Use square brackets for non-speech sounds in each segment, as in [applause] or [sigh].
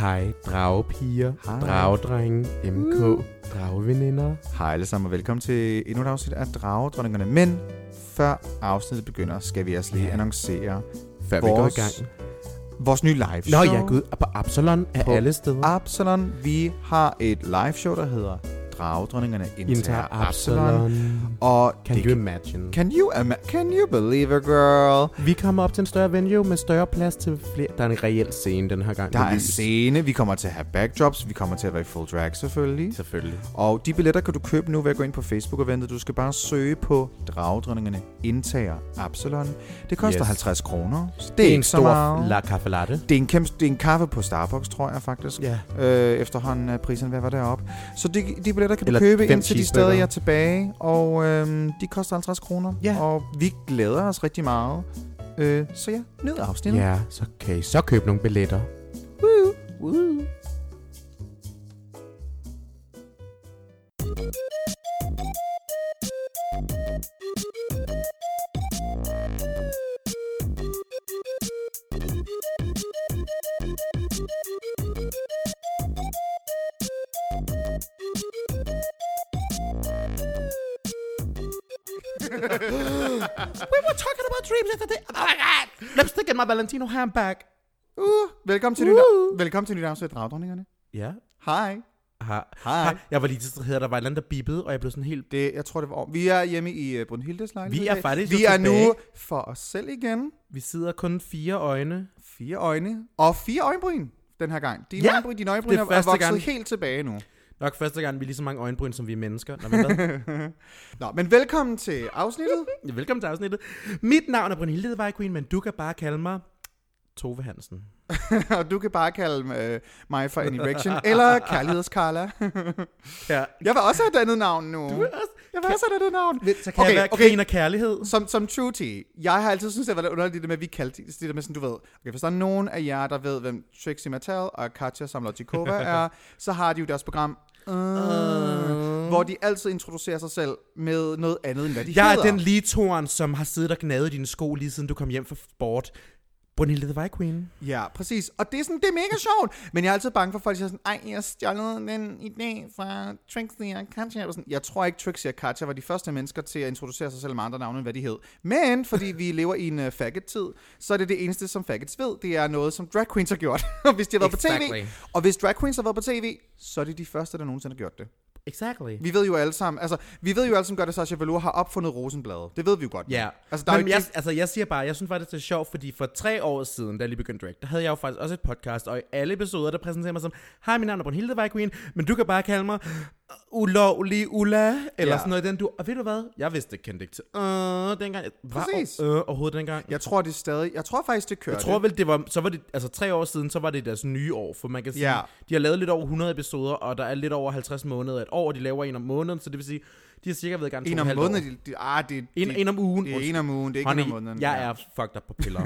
Hej, dragepiger, Hej. dragedrenge, MK, drageveninder. Hej alle sammen og velkommen til endnu et afsnit af Dragedronningerne. Men før afsnittet begynder, skal vi altså lige Ja. annoncere Før vi går i Vores gang. vores nye live Nå show. ja, gud, og på Absalon er På alle steder. Absalon. Vi har et live show, der hedder Dragedronningerne Inter indtager Absalon. Absalon. Og Can you imagine? Can you, ima- can you believe it, girl? Vi kommer op til en større venue med større plads til flere. Der er en reel scene den her gang. Der er lys. scene, vi kommer til at have backdrops, vi kommer til at være i full drag selvfølgelig. Selvfølgelig. Og de billetter kan du købe nu ved at gå ind på Facebook-eventet. Du skal bare søge på Dragedronningerne indtager Absalon. Det koster Yes. 50 kroner. Det er, Det er en stor la caffe latte. Det er, en kæmpe, det er en kaffe på Starbucks, tror jeg faktisk. Ja. Øh, efterhånden er priserne ved at være deroppe. Så de, de billetter kan du Eller købe fem indtil de cheeseburgere. stadig er tilbage. Og øhm, de koster 50 kroner. Ja. Og vi glæder os rigtig meget. Øh, så ja, nyd afsnittet. Ja, så kan I så købe nogle billetter. Woo. Woo. We were talking about dreams yesterday. Oh my god! Lipstick in my Valentino handbag. Uh, velkommen til, Woo. nyt, velkommen til nyt afsnit af Dragdronningerne. Ja. Hej. Ha. Hej. Ha. Jeg var lige distraheret, der var et eller andet, der bippede, og jeg blev sådan helt... Det, jeg tror, det var Vi er hjemme i uh, Brunhildes lejlighed. Vi er faktisk Vi er tilbage. nu for os selv igen. Vi sidder kun fire øjne. Fire øjne. Og fire øjenbryn den her gang. Dine Ja, øjenbryn, dine øjenbryn er er, vokset gang. helt tilbage nu. Nok første gang, vi er lige så mange øjenbryn, som vi er mennesker. Nå, men hvad? [laughs] Nå, men velkommen til afsnittet. Velkommen til afsnittet. Mit navn er Brunhilde Vej Queen, men du kan bare kalde mig Tove Hansen. [laughs] og du kan bare kalde øh, mig for en erection. eller Kærlighedskarla. [laughs] Ja. jeg vil også have et andet navn nu. Du er også... Jeg vil også have et andet navn. Så kan okay, jeg være okay. grin og kærlighed. Som, som tea, jeg har altid syntes, det var lidt underligt, det med, at vi kaldte det der med sådan, du ved, okay, hvis der er nogen af jer, der ved, hvem Trixie Mattel og Katja Samlotikova [laughs] er, så har de jo deres program, uh, Uh. hvor de altid introducerer sig selv med noget andet, end hvad de Jeg hedder. er den lige toren, som har siddet og gnadet dine sko, lige siden du kom hjem fra sport. Brunhilde the Vej Queen. Ja, præcis. Og det er sådan, det er mega sjovt. Men jeg er altid bange for, at folk siger sådan, ej, jeg har stjålet en idé fra Trixie og Katja. Og sådan, Jeg tror ikke, Trixie og Katja var de første mennesker til at introducere sig selv med andre navne, end hvad de hed. Men fordi vi lever i en uh, faggot-tid, så er det det eneste, som faggots ved. Det er noget, som drag queens har gjort. Og [laughs] hvis de har været på Exactly. tv, og hvis drag queens har været på tv, så er de de første, der nogensinde har gjort det. Exactly. Vi ved jo alle sammen, altså, vi ved jo alle sammen godt, at Sasha Velour har opfundet rosenbladet. Det ved vi jo godt. Ja, Altså, der er men jo jeg, ikke- altså, jeg siger bare, jeg synes faktisk, det er sjovt, fordi for tre år siden, da jeg lige begyndte drag, der havde jeg jo faktisk også et podcast, og i alle episoder, der præsenterer mig som, hej, mit navn er Brunhilde Vej Queen, men du kan bare kalde mig ulovlig Ulla, eller Ja. sådan noget den du. Og ved du hvad? Jeg vidste ikke, kendte ikke til øh, dengang. Jeg var Præcis. øh, overhovedet dengang. Jeg tror, det stadig, jeg tror faktisk, det kører. Jeg tror vel, det var, så var det, altså tre år siden, så var det deres nye år, for man kan sige, Ja. de har lavet lidt over 100 episoder, og der er lidt over 50 måneder et år, og de laver en om måneden, så det vil sige, de har cirka været i gang to en om måneden. De, de, ah, det, En, det, en om ugen. Det er en om ugen, det er ikke Honey, en om måneden. jeg ja. er fucked up på piller.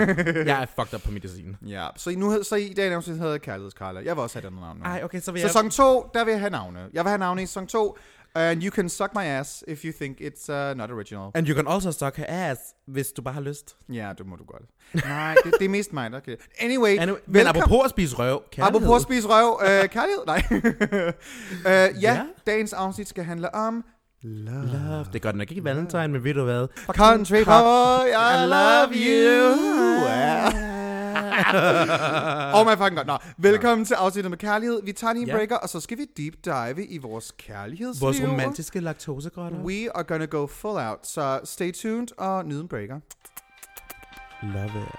jeg er fucked up på medicin. [laughs] Ja, så, i nu, så i dag navnet hedder jeg Kærlighedskarla. Jeg vil også have andet navn nu. Ej, okay, så vil jeg... Sæson 2, der vil jeg have navne. Jeg vil have navne i sæson 2. And you can suck my ass if you think it's uh, not original. And you can also suck her ass, hvis du bare har lyst. Ja, det må du godt. Nej, det, det er mest mig, der kan. Anyway, Anyway, men apropos at spise røv, kærlighed. Apropos at spise røv. Øh, kærlighed? Nej. [laughs] øh, ja, Ja. dagens afsnit skal handle om love. Love. Det gør den nok ikke i Valentine, men ved du hvad? Country boy, I love you. [laughs] oh my fucking god. Nå, velkommen til afsnittet med kærlighed. Vi tager lige en Ja. breaker, og så skal vi deep dive i vores kærlighedsliv. Vores romantiske laktosegrotter. We are gonna go full out. Så stay tuned og nyd en breaker. Love it.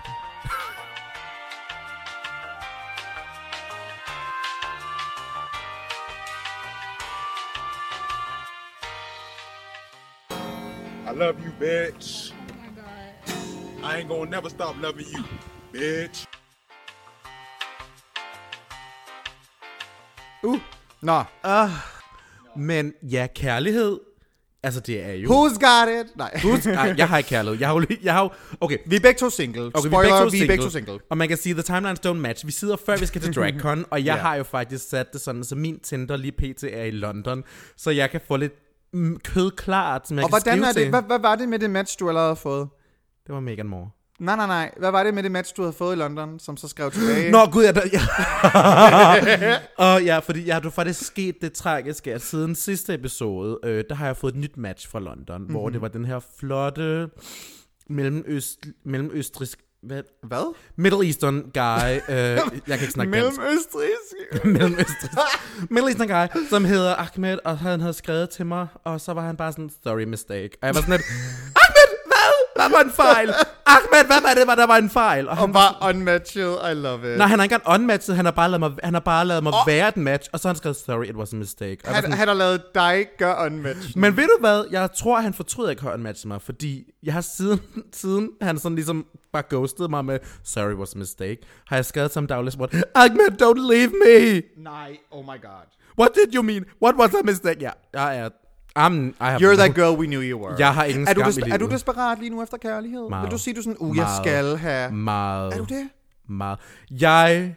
I love you, bitch. I ain't gonna never stop loving you, bitch. Uh. Nå. Men ja, kærlighed, altså det er jo... Who's got it? Nej. Husk, [laughs] ej, jeg har ikke kærlighed. Jeg har jo, jeg har jo, okay, Vi er begge to single. Okay, Spoiler, vi er begge to vi er single. begge to single. Og man kan sige, the timelines don't match. Vi sidder før vi skal til [laughs] DragCon, og jeg Ja. har jo faktisk sat det sådan, så min Tinder lige pt. er i London, så jeg kan få lidt mm, kød klart, som jeg Og kan hvordan er det? til. Hvad, hvad var det med det match, du allerede har fået? Det var Megan Moore. Nej, nej, nej. Hvad var det med det match, du havde fået i London, som så skrev tilbage? Nå, gud, jeg... Ja. og [laughs] ja, fordi har du faktisk sket det tragiske, at siden sidste episode, øh, der har jeg fået et nyt match fra London, mm-hmm. hvor det var den her flotte mellemøst, mellemøstrisk hvad? Hvad? Middle Eastern guy. øh, jeg kan ikke snakke dansk. Mellemøstrisk. [laughs] Mellemøstrisk. Middle Eastern guy, som hedder Ahmed, og han havde skrevet til mig, og så var han bare sådan, sorry mistake. Og jeg var sådan lidt, hvad? Var en fejl? Ahmed, hvad var det, var der var en fejl? Og han Og bare unmatched. I love it. Nej, han har ikke engang unmatchet, han har bare lavet mig, han har bare lavet mig oh. være et match, og så har han skrevet, sorry, it was a mistake. Og var han, sådan, han har lavet dig gøre unmatched. men ved du hvad, jeg tror, han fortryder ikke, at han unmatchet mig, fordi jeg har siden, [laughs] siden han sådan ligesom bare ghostet mig med, sorry, it was a mistake, har jeg skrevet som daglig sport, Ahmed, don't leave me! Nej, oh my god. What did you mean? What was a mistake? Ja, jeg er, I'm, I have You're that girl we knew you were. Jeg har ingen er du, skam i desper- livet. er du desperat lige nu efter kærlighed? Meget. Vil du sige, du sådan, uh, jeg Meget. skal have... Meget. Er du det? Meget. Jeg...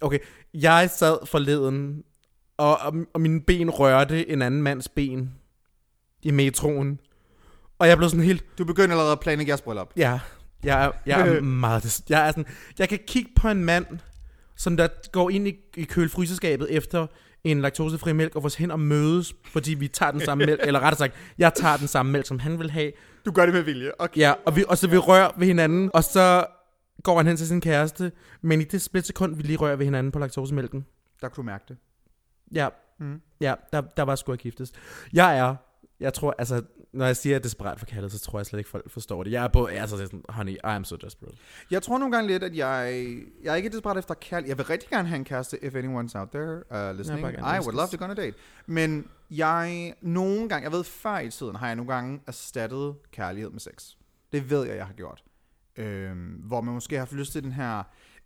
Okay, jeg sad forleden, og, og, og mine ben rørte en anden mands ben i metroen. Og jeg blev sådan helt... Du begynder allerede at planlægge jeres bryllup. Ja, jeg er, jeg er meget... des- Jeg er sådan... Jeg kan kigge på en mand, som der går ind i, i kølfryseskabet efter en laktosefri mælk, og vores hen og mødes, fordi vi tager den samme mælk, [laughs] eller rettere sagt, jeg tager den samme mælk, som han vil have, Du gør det med vilje. Okay. Ja, og, vi, og så vi rører ved hinanden, og så går han hen til sin kæreste, men i det split sekund, vi lige rører ved hinanden på laktosemælken, Der kunne du mærke det. ja, Mm. ja der, der var sgu at giftes. Jeg er, jeg tror, altså, når jeg siger, at jeg er desperat for kærlighed, så tror jeg slet ikke, folk forstår det. Jeg er på, jeg er så sådan, honey, I am so desperate. Jeg tror nogle gange lidt, at jeg... Jeg er ikke desperat efter kærlighed. Jeg vil rigtig gerne have en kæreste, if anyone's out there uh, listening. gerne I would love to go on a date. Men jeg... Nogle gange... Jeg ved, før i tiden har jeg nogle gange erstattet kærlighed med sex. Det ved jeg, jeg har gjort. Øhm, hvor man måske har haft lyst til den her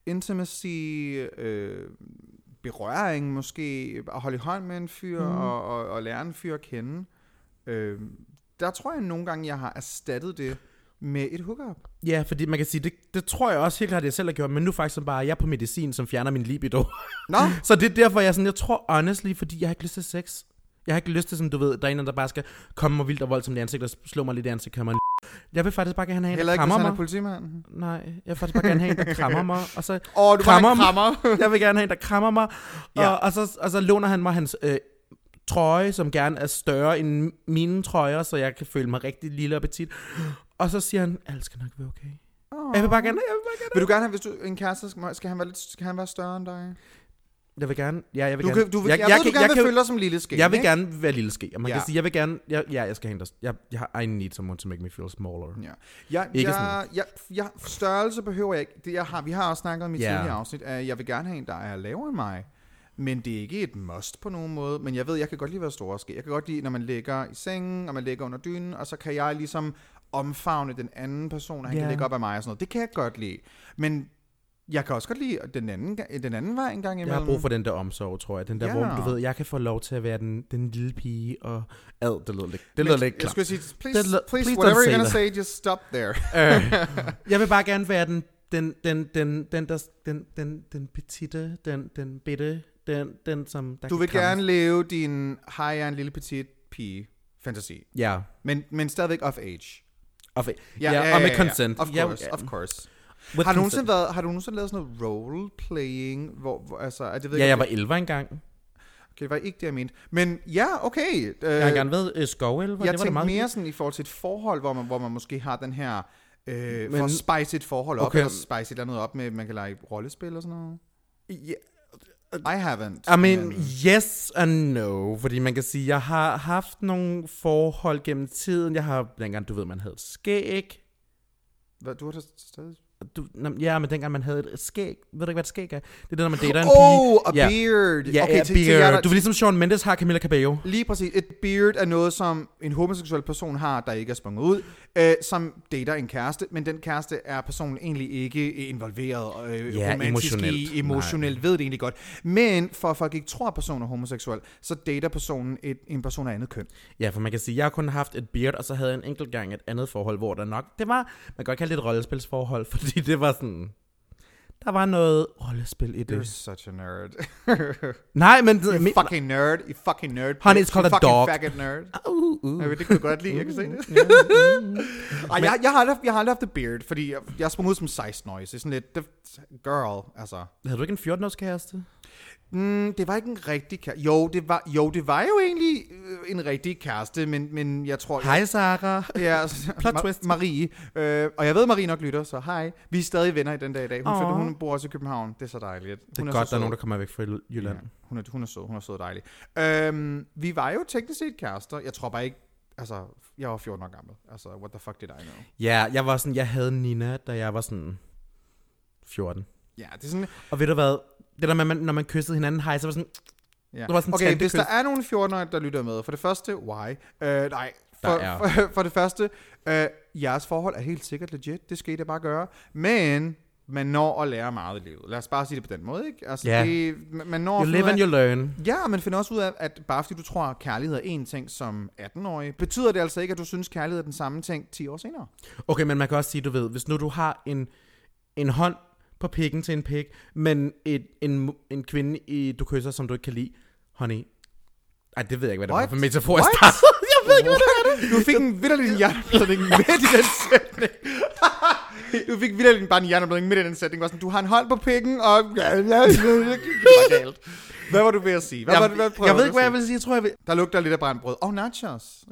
intimacy, øh, berøring måske, at holde i hånd med en fyr mm. og, og, og lære en fyr at kende. Øhm, der tror jeg nogle gange, jeg har erstattet det med et hookup. Ja, fordi man kan sige, det, det tror jeg også helt klart, at jeg selv har gjort, men nu faktisk bare, jeg er på medicin, som fjerner min libido. Nå, [laughs] så det er derfor, jeg er sådan, jeg tror honestly, fordi jeg har ikke lyst til sex. Jeg har ikke lyst til, sådan, du ved, der er en, der bare skal komme mig vildt og voldsomt i ansigtet og slå mig lidt i ansigtet. Kan man jeg vil faktisk bare gerne have en, heller der krammer er mig. politimanden. Nej, jeg vil faktisk bare gerne have en, der krammer mig. Og så oh, du Krammer krammer. jeg vil gerne have en, der krammer mig. Ja. Og, og, så, og så låner han mig hans øh, trøje, som gerne er større end mine trøjer, så jeg kan føle mig rigtig lille og petit. Og så siger han, alt skal nok være okay. Oh. Jeg vil bare gerne, jeg vil bare gerne, Vil du gerne have, hvis du en kæreste, skal, skal han være lidt, skal han være større end dig? jeg vil gerne, ja, jeg vil Du gerne. kan, du vil, jeg, jeg, jeg, ved, du gerne jeg, vil kan- føle dig som lille ske. jeg vil ikke? gerne være lille ske. Og man Ja. kan sige, jeg vil gerne, jeg, ja, jeg skal en, der, jeg, jeg, har- I need someone to make me feel smaller. Ja. Jeg, Ikke jeg, jeg, jeg, størrelse behøver jeg ikke. Det, jeg har, vi har også snakket om i Ja. tidligere afsnit, at jeg vil gerne have en, der er lavere end mig. Men det er ikke et must på nogen måde. Men jeg ved, jeg kan godt lide at være store ske. Jeg kan godt lide, når man ligger i sengen, og man ligger under dynen, og så kan jeg ligesom omfavne den anden person, og han Ja. kan ligge op af mig og sådan noget. Det kan jeg godt lide. Men jeg kan også godt lide den anden, den anden vej en gang Jeg imellem. har brug for den der omsorg, tror jeg. Den der, Ja. hvor du ved, jeg kan få lov til at være den, den lille pige, og ad, det lyder lidt, det lyder lidt Jeg klart. skulle sige, please, Det lyder- please, please whatever you're gonna say say, just stop there. Øh, jeg vil bare gerne være den, den, den, den, den, der, den, den, den petite, den, den bitte, den, den som der Du vil gerne leve din, hej, jeg er en lille petit pige, fantasi. Ja, Men, men stadigvæk off age. og, ja, ja, og med consent. Of ja, course, ja. of course. With Har du, nogensinde været, har du nogensinde lavet sådan noget role-playing, hvor, hvor altså, er det ved Ja, ikke, jeg var det- 11 engang. Okay, det var ikke det, jeg mente. Men ja, okay. Øh, Jeg har gerne været øh, skovelver, jeg det var tænkte meget mere sådan i forhold til et forhold, hvor man, hvor man måske har den her, øh, for Men- at spice et forhold op, Okay. eller spice et eller andet op med, man kan lege rollespil og sådan noget. Ja, I haven't. I mean, men- yes and no, fordi man kan sige, jeg har haft nogle forhold gennem tiden. Jeg har, dengang du ved, man havde skæg. Hvad, du har da stadig... Du, ja, men dengang man havde et skæg. Ved du ikke, hvad et skæg er? Det er det, når man dater en pige. Oh, a Ja. beard. Ja, okay, ja, til, til jer, der, beard. Du vil ligesom Sean Mendes har Camilla Cabello. Lige præcis. Et beard er noget, som en homoseksuel person har, der ikke er sprunget ud, øh, som dater en kæreste, men den kæreste er personen egentlig ikke involveret øh, Ja, romantisk emotionelt. i, emotionelt, ved det egentlig godt. Men for at folk ikke tror, at personen er homoseksuel, så dater personen et, en person af andet køn. Ja, for man kan sige, jeg har kun haft et beard, og så havde jeg en enkelt gang et andet forhold, hvor der nok, det var, man kan godt kalde det et rollespilsforhold, [laughs] fordi det var sådan, der var noget rollespil i You're det. such a nerd. [laughs] Nej, men... you men fucking nerd. You fucking nerd. Honey, it's called you a fucking dog. faggot nerd. Uh, uh. Jeg ved, det kunne du godt lide, jeg kan se det. [laughs] Ej, jeg, jeg, har aldrig, jeg har aldrig haft et beard, fordi jeg, jeg sprang ud som 16-årig, så sådan lidt, det, girl, altså. Havde du ikke en 14-års kæreste? Mm, det var ikke en rigtig kæreste. Jo, det var, jo, det var jo egentlig øh, en rigtig kæreste, men, men jeg tror... Hej, Sarah. Ja, [laughs] altså, Plot Ma- twist. Marie. Øh, og jeg ved, Marie nok lytter, så hej. Vi er stadig venner i den dag i dag. Hun, flytter, hun bor også i København. Det er så dejligt. Det er hun godt, der er nogen, der kommer væk fra Jylland. Ja, hun, er, hun er sød, hun er sød dejlig. Øhm, vi var jo teknisk set kærester. Jeg tror bare ikke, altså, jeg var 14 år gammel. Altså, what the fuck did I know? Ja, jeg var sådan, jeg havde Nina, da jeg var sådan 14. Ja, det er sådan, Og ved du hvad? Det der med, man, når man kyssede hinanden, hej, så var sådan, ja. Det var sådan Okay, hvis der er nogle 14-årige, der lytter med, for det første, why? Øh, nej, for, [laughs] for, for det første, øh, jeres forhold er helt sikkert legit. Det skal I da bare gøre. Men man når at lære meget i livet. Lad os bare sige det på den måde, ikke? Altså, Ja. det, man når you live and you learn. Ja, man finder også ud af, at bare fordi du tror, at kærlighed er én ting som 18-årig, betyder det altså ikke, at du synes, kærlighed er den samme ting 10 år senere. Okay, men man kan også sige, du ved, hvis nu du har en, en hånd på pikken til en pik, men et, en, en kvinde, i, du kysser, som du ikke kan lide, honey, ej, det ved jeg ikke, hvad det What? var for metafor, jeg startede. [laughs] Jeg ved ikke, hvad det er. [laughs] Du fik en vidderlig en hjerneblødning midt i den sætning. [laughs] du fik vidderlig bare en hjerneblødning midt i den sætning. Var sådan, du har en hånd på pikken, og... Det var galt. Hvad var du ved at sige? Hvad var det, hvad Jeg, jeg ved ikke, hvad jeg vil sige. Jeg tror, jeg vil... Der lugter lidt af brændt brød. Og nachos.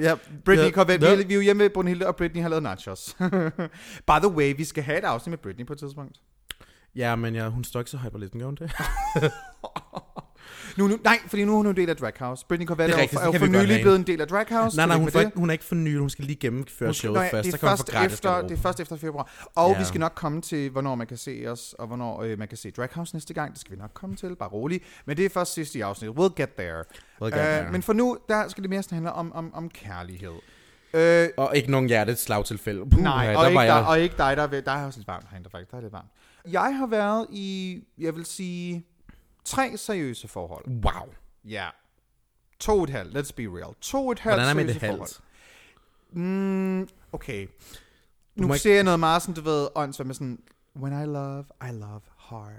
Ja, Britney, kom er- vi er jo hjemme ved Brunhilde, og Britney har lavet nachos. By the way, vi skal have et afsnit med Britney på et tidspunkt. Ja, men ja, hun står ikke så listen, gør hun det? [laughs] Nu, nu, nej, fordi nu er hun en del af Drag House. Britney Corvette er, rigtigt, er jo for nylig blevet en del af Drag House. nej, nej, hun, ikke, hun er ikke for ny, hun skal lige gennemføre Hun skal- showet Nå ja, først, det er først efter, det er først efter februar. Og Ja. vi skal nok komme til, hvornår man kan se os, og hvornår øh, man kan se Drag House næste gang. Det skal vi nok komme til, bare rolig. Men det er først sidst i afsnittet. We'll get there. We'll get there. Uh, men for nu, der skal det mere handle om, om, om kærlighed. Øh, Og ikke nogen hjerteslagtilfælde. Puh, nej, og, der ikke dig, jeg... og ikke dig, der er, der er også lidt varmt herinde, der faktisk. Der er lidt varmt. Jeg har været i, jeg vil sige, tre seriøse forhold. Wow. Ja. To et halvt, let's be real. To et halvt Hvordan er med det seriøse forhold. halvt? Mm, okay. Nu må ikke- ser jeg noget meget sådan, du ved, åndssvagt med sådan, when I love, I love hard.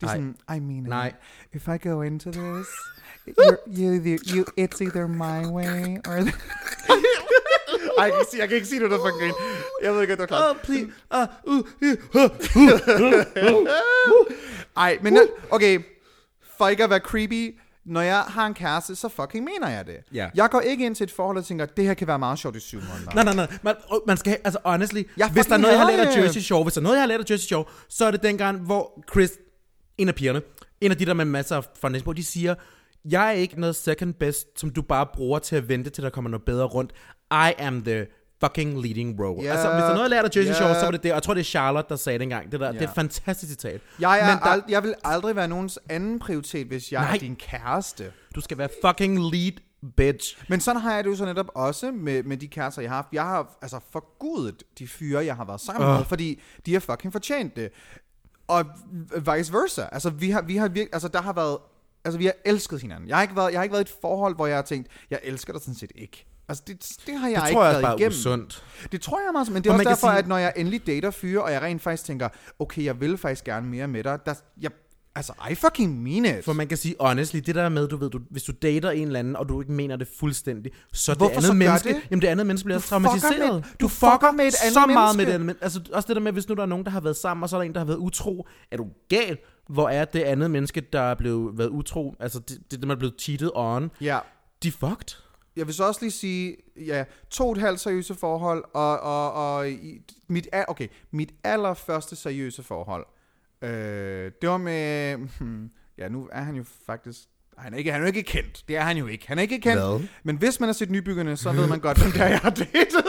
Det er Nej. sådan, I mean Nej. it. If I go into this, you're, you, you, you, it's either my way or... [laughs] Ej, jeg, kan ikke sige, jeg kan ikke sige noget, der fucking grine. Jeg ved ikke, at du er klar. Oh, please. Uh, uh, uh, Ej, men uh. okay, for ikke at være creepy, når jeg har en kæreste, så fucking mener jeg det. Ja. Jeg går ikke ind til et forhold og tænker, det her kan være meget sjovt i syv måneder. Nej, nej, nej. Man, man skal, altså honestly, Jeg hvis der er noget, jeg har lært af det. Jersey Shore, hvis der er noget, jeg har lært af Jersey Shore, så er det dengang, hvor Chris, en af pigerne, en af de der med masser af fundings på, de siger, jeg er ikke noget second best, som du bare bruger til at vente til, der kommer noget bedre rundt. I am the fucking leading role. Ja. Altså, hvis der er noget, jeg lærte af Jersey. Shore, så var det det. Og jeg tror, det er Charlotte, der sagde det engang. Det, der, Ja. det er et fantastisk citat. Jeg, er Men der- ald- jeg vil aldrig være nogens anden prioritet, hvis jeg Nej. Er din kæreste. Du skal være fucking lead bitch. Men sådan har jeg det jo så netop også med, med de kærester, jeg har haft. Jeg har altså forgudet de fyre, jeg har været sammen Åh. med, fordi de har fucking fortjent det. Og vice versa. Altså, vi har, vi har virke, altså, der har været, altså, vi har elsket hinanden. Jeg har, ikke været, jeg har ikke været i et forhold, hvor jeg har tænkt, jeg elsker dig sådan set ikke. Altså, det, det har jeg Det ikke tror jeg været bare igennem. usundt. Det tror jeg meget, men det er Og også derfor, sige- at når jeg endelig dater fyre, og jeg rent faktisk tænker, okay, jeg vil faktisk gerne mere med dig, der, jeg, altså, I fucking mean it. For man kan sige, honestly, det der med, du ved, du, hvis du dater en eller anden, og du ikke mener det fuldstændig, så Hvorfor det andet så menneske, det? jamen det andet menneske bliver Du fucker traumatiseret. med- du fucker med et andet så meget menneske. med det andet Altså også det der med, hvis nu der er nogen, der har været sammen, og så er der en, der har været utro. Er du gal? Hvor er det andet menneske, der er blevet været utro? Altså det, det, man er blevet cheated on. Ja, De fucked. Jeg vil så også lige sige, ja, to og et halvt seriøse forhold, og, og, og i, mit, okay, mit allerførste seriøse forhold, øh, det var med, hmm, ja, nu er han jo faktisk, han er, ikke, han er jo ikke kendt, det er han jo ikke, han er ikke kendt, Hvad? men hvis man har set nybyggerne, så ved man godt, hvem det er, jeg har datet.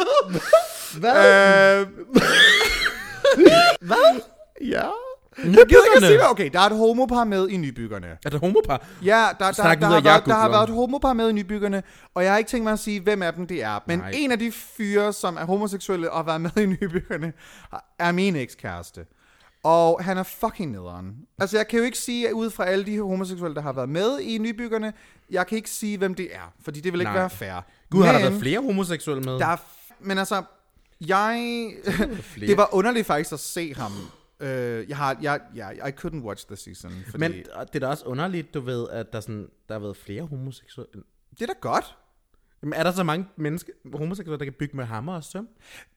Hvad? øh, [laughs] Hvad? [laughs] Ja. At sige. Okay, der er et homopar med i nybyggerne. Er det homopar? Ja, der, der, der, videre, har været, der har været et homopar med i nybyggerne, og jeg har ikke tænkt mig at sige, hvem af dem det er. Men Nej. en af de fyre, som er homoseksuelle og har været med i nybyggerne, er min ekskæreste. Og han er fucking nederen. Altså, jeg kan jo ikke sige, at ud fra alle de homoseksuelle, der har været med i nybyggerne, jeg kan ikke sige, hvem det er, fordi det vil ikke Nej. være fair. Gud, har der Men været flere homoseksuelle med? Der er, men altså, jeg... [laughs] det var underligt faktisk at se ham Øh, jeg har, jeg, jeg, I couldn't watch the season. Fordi Men det er da også underligt, du ved, at der, sådan, der har været flere homoseksuelle. det er da godt. Jamen, er der så mange mennesker, homoseksuelle, der kan bygge med hammer og søm?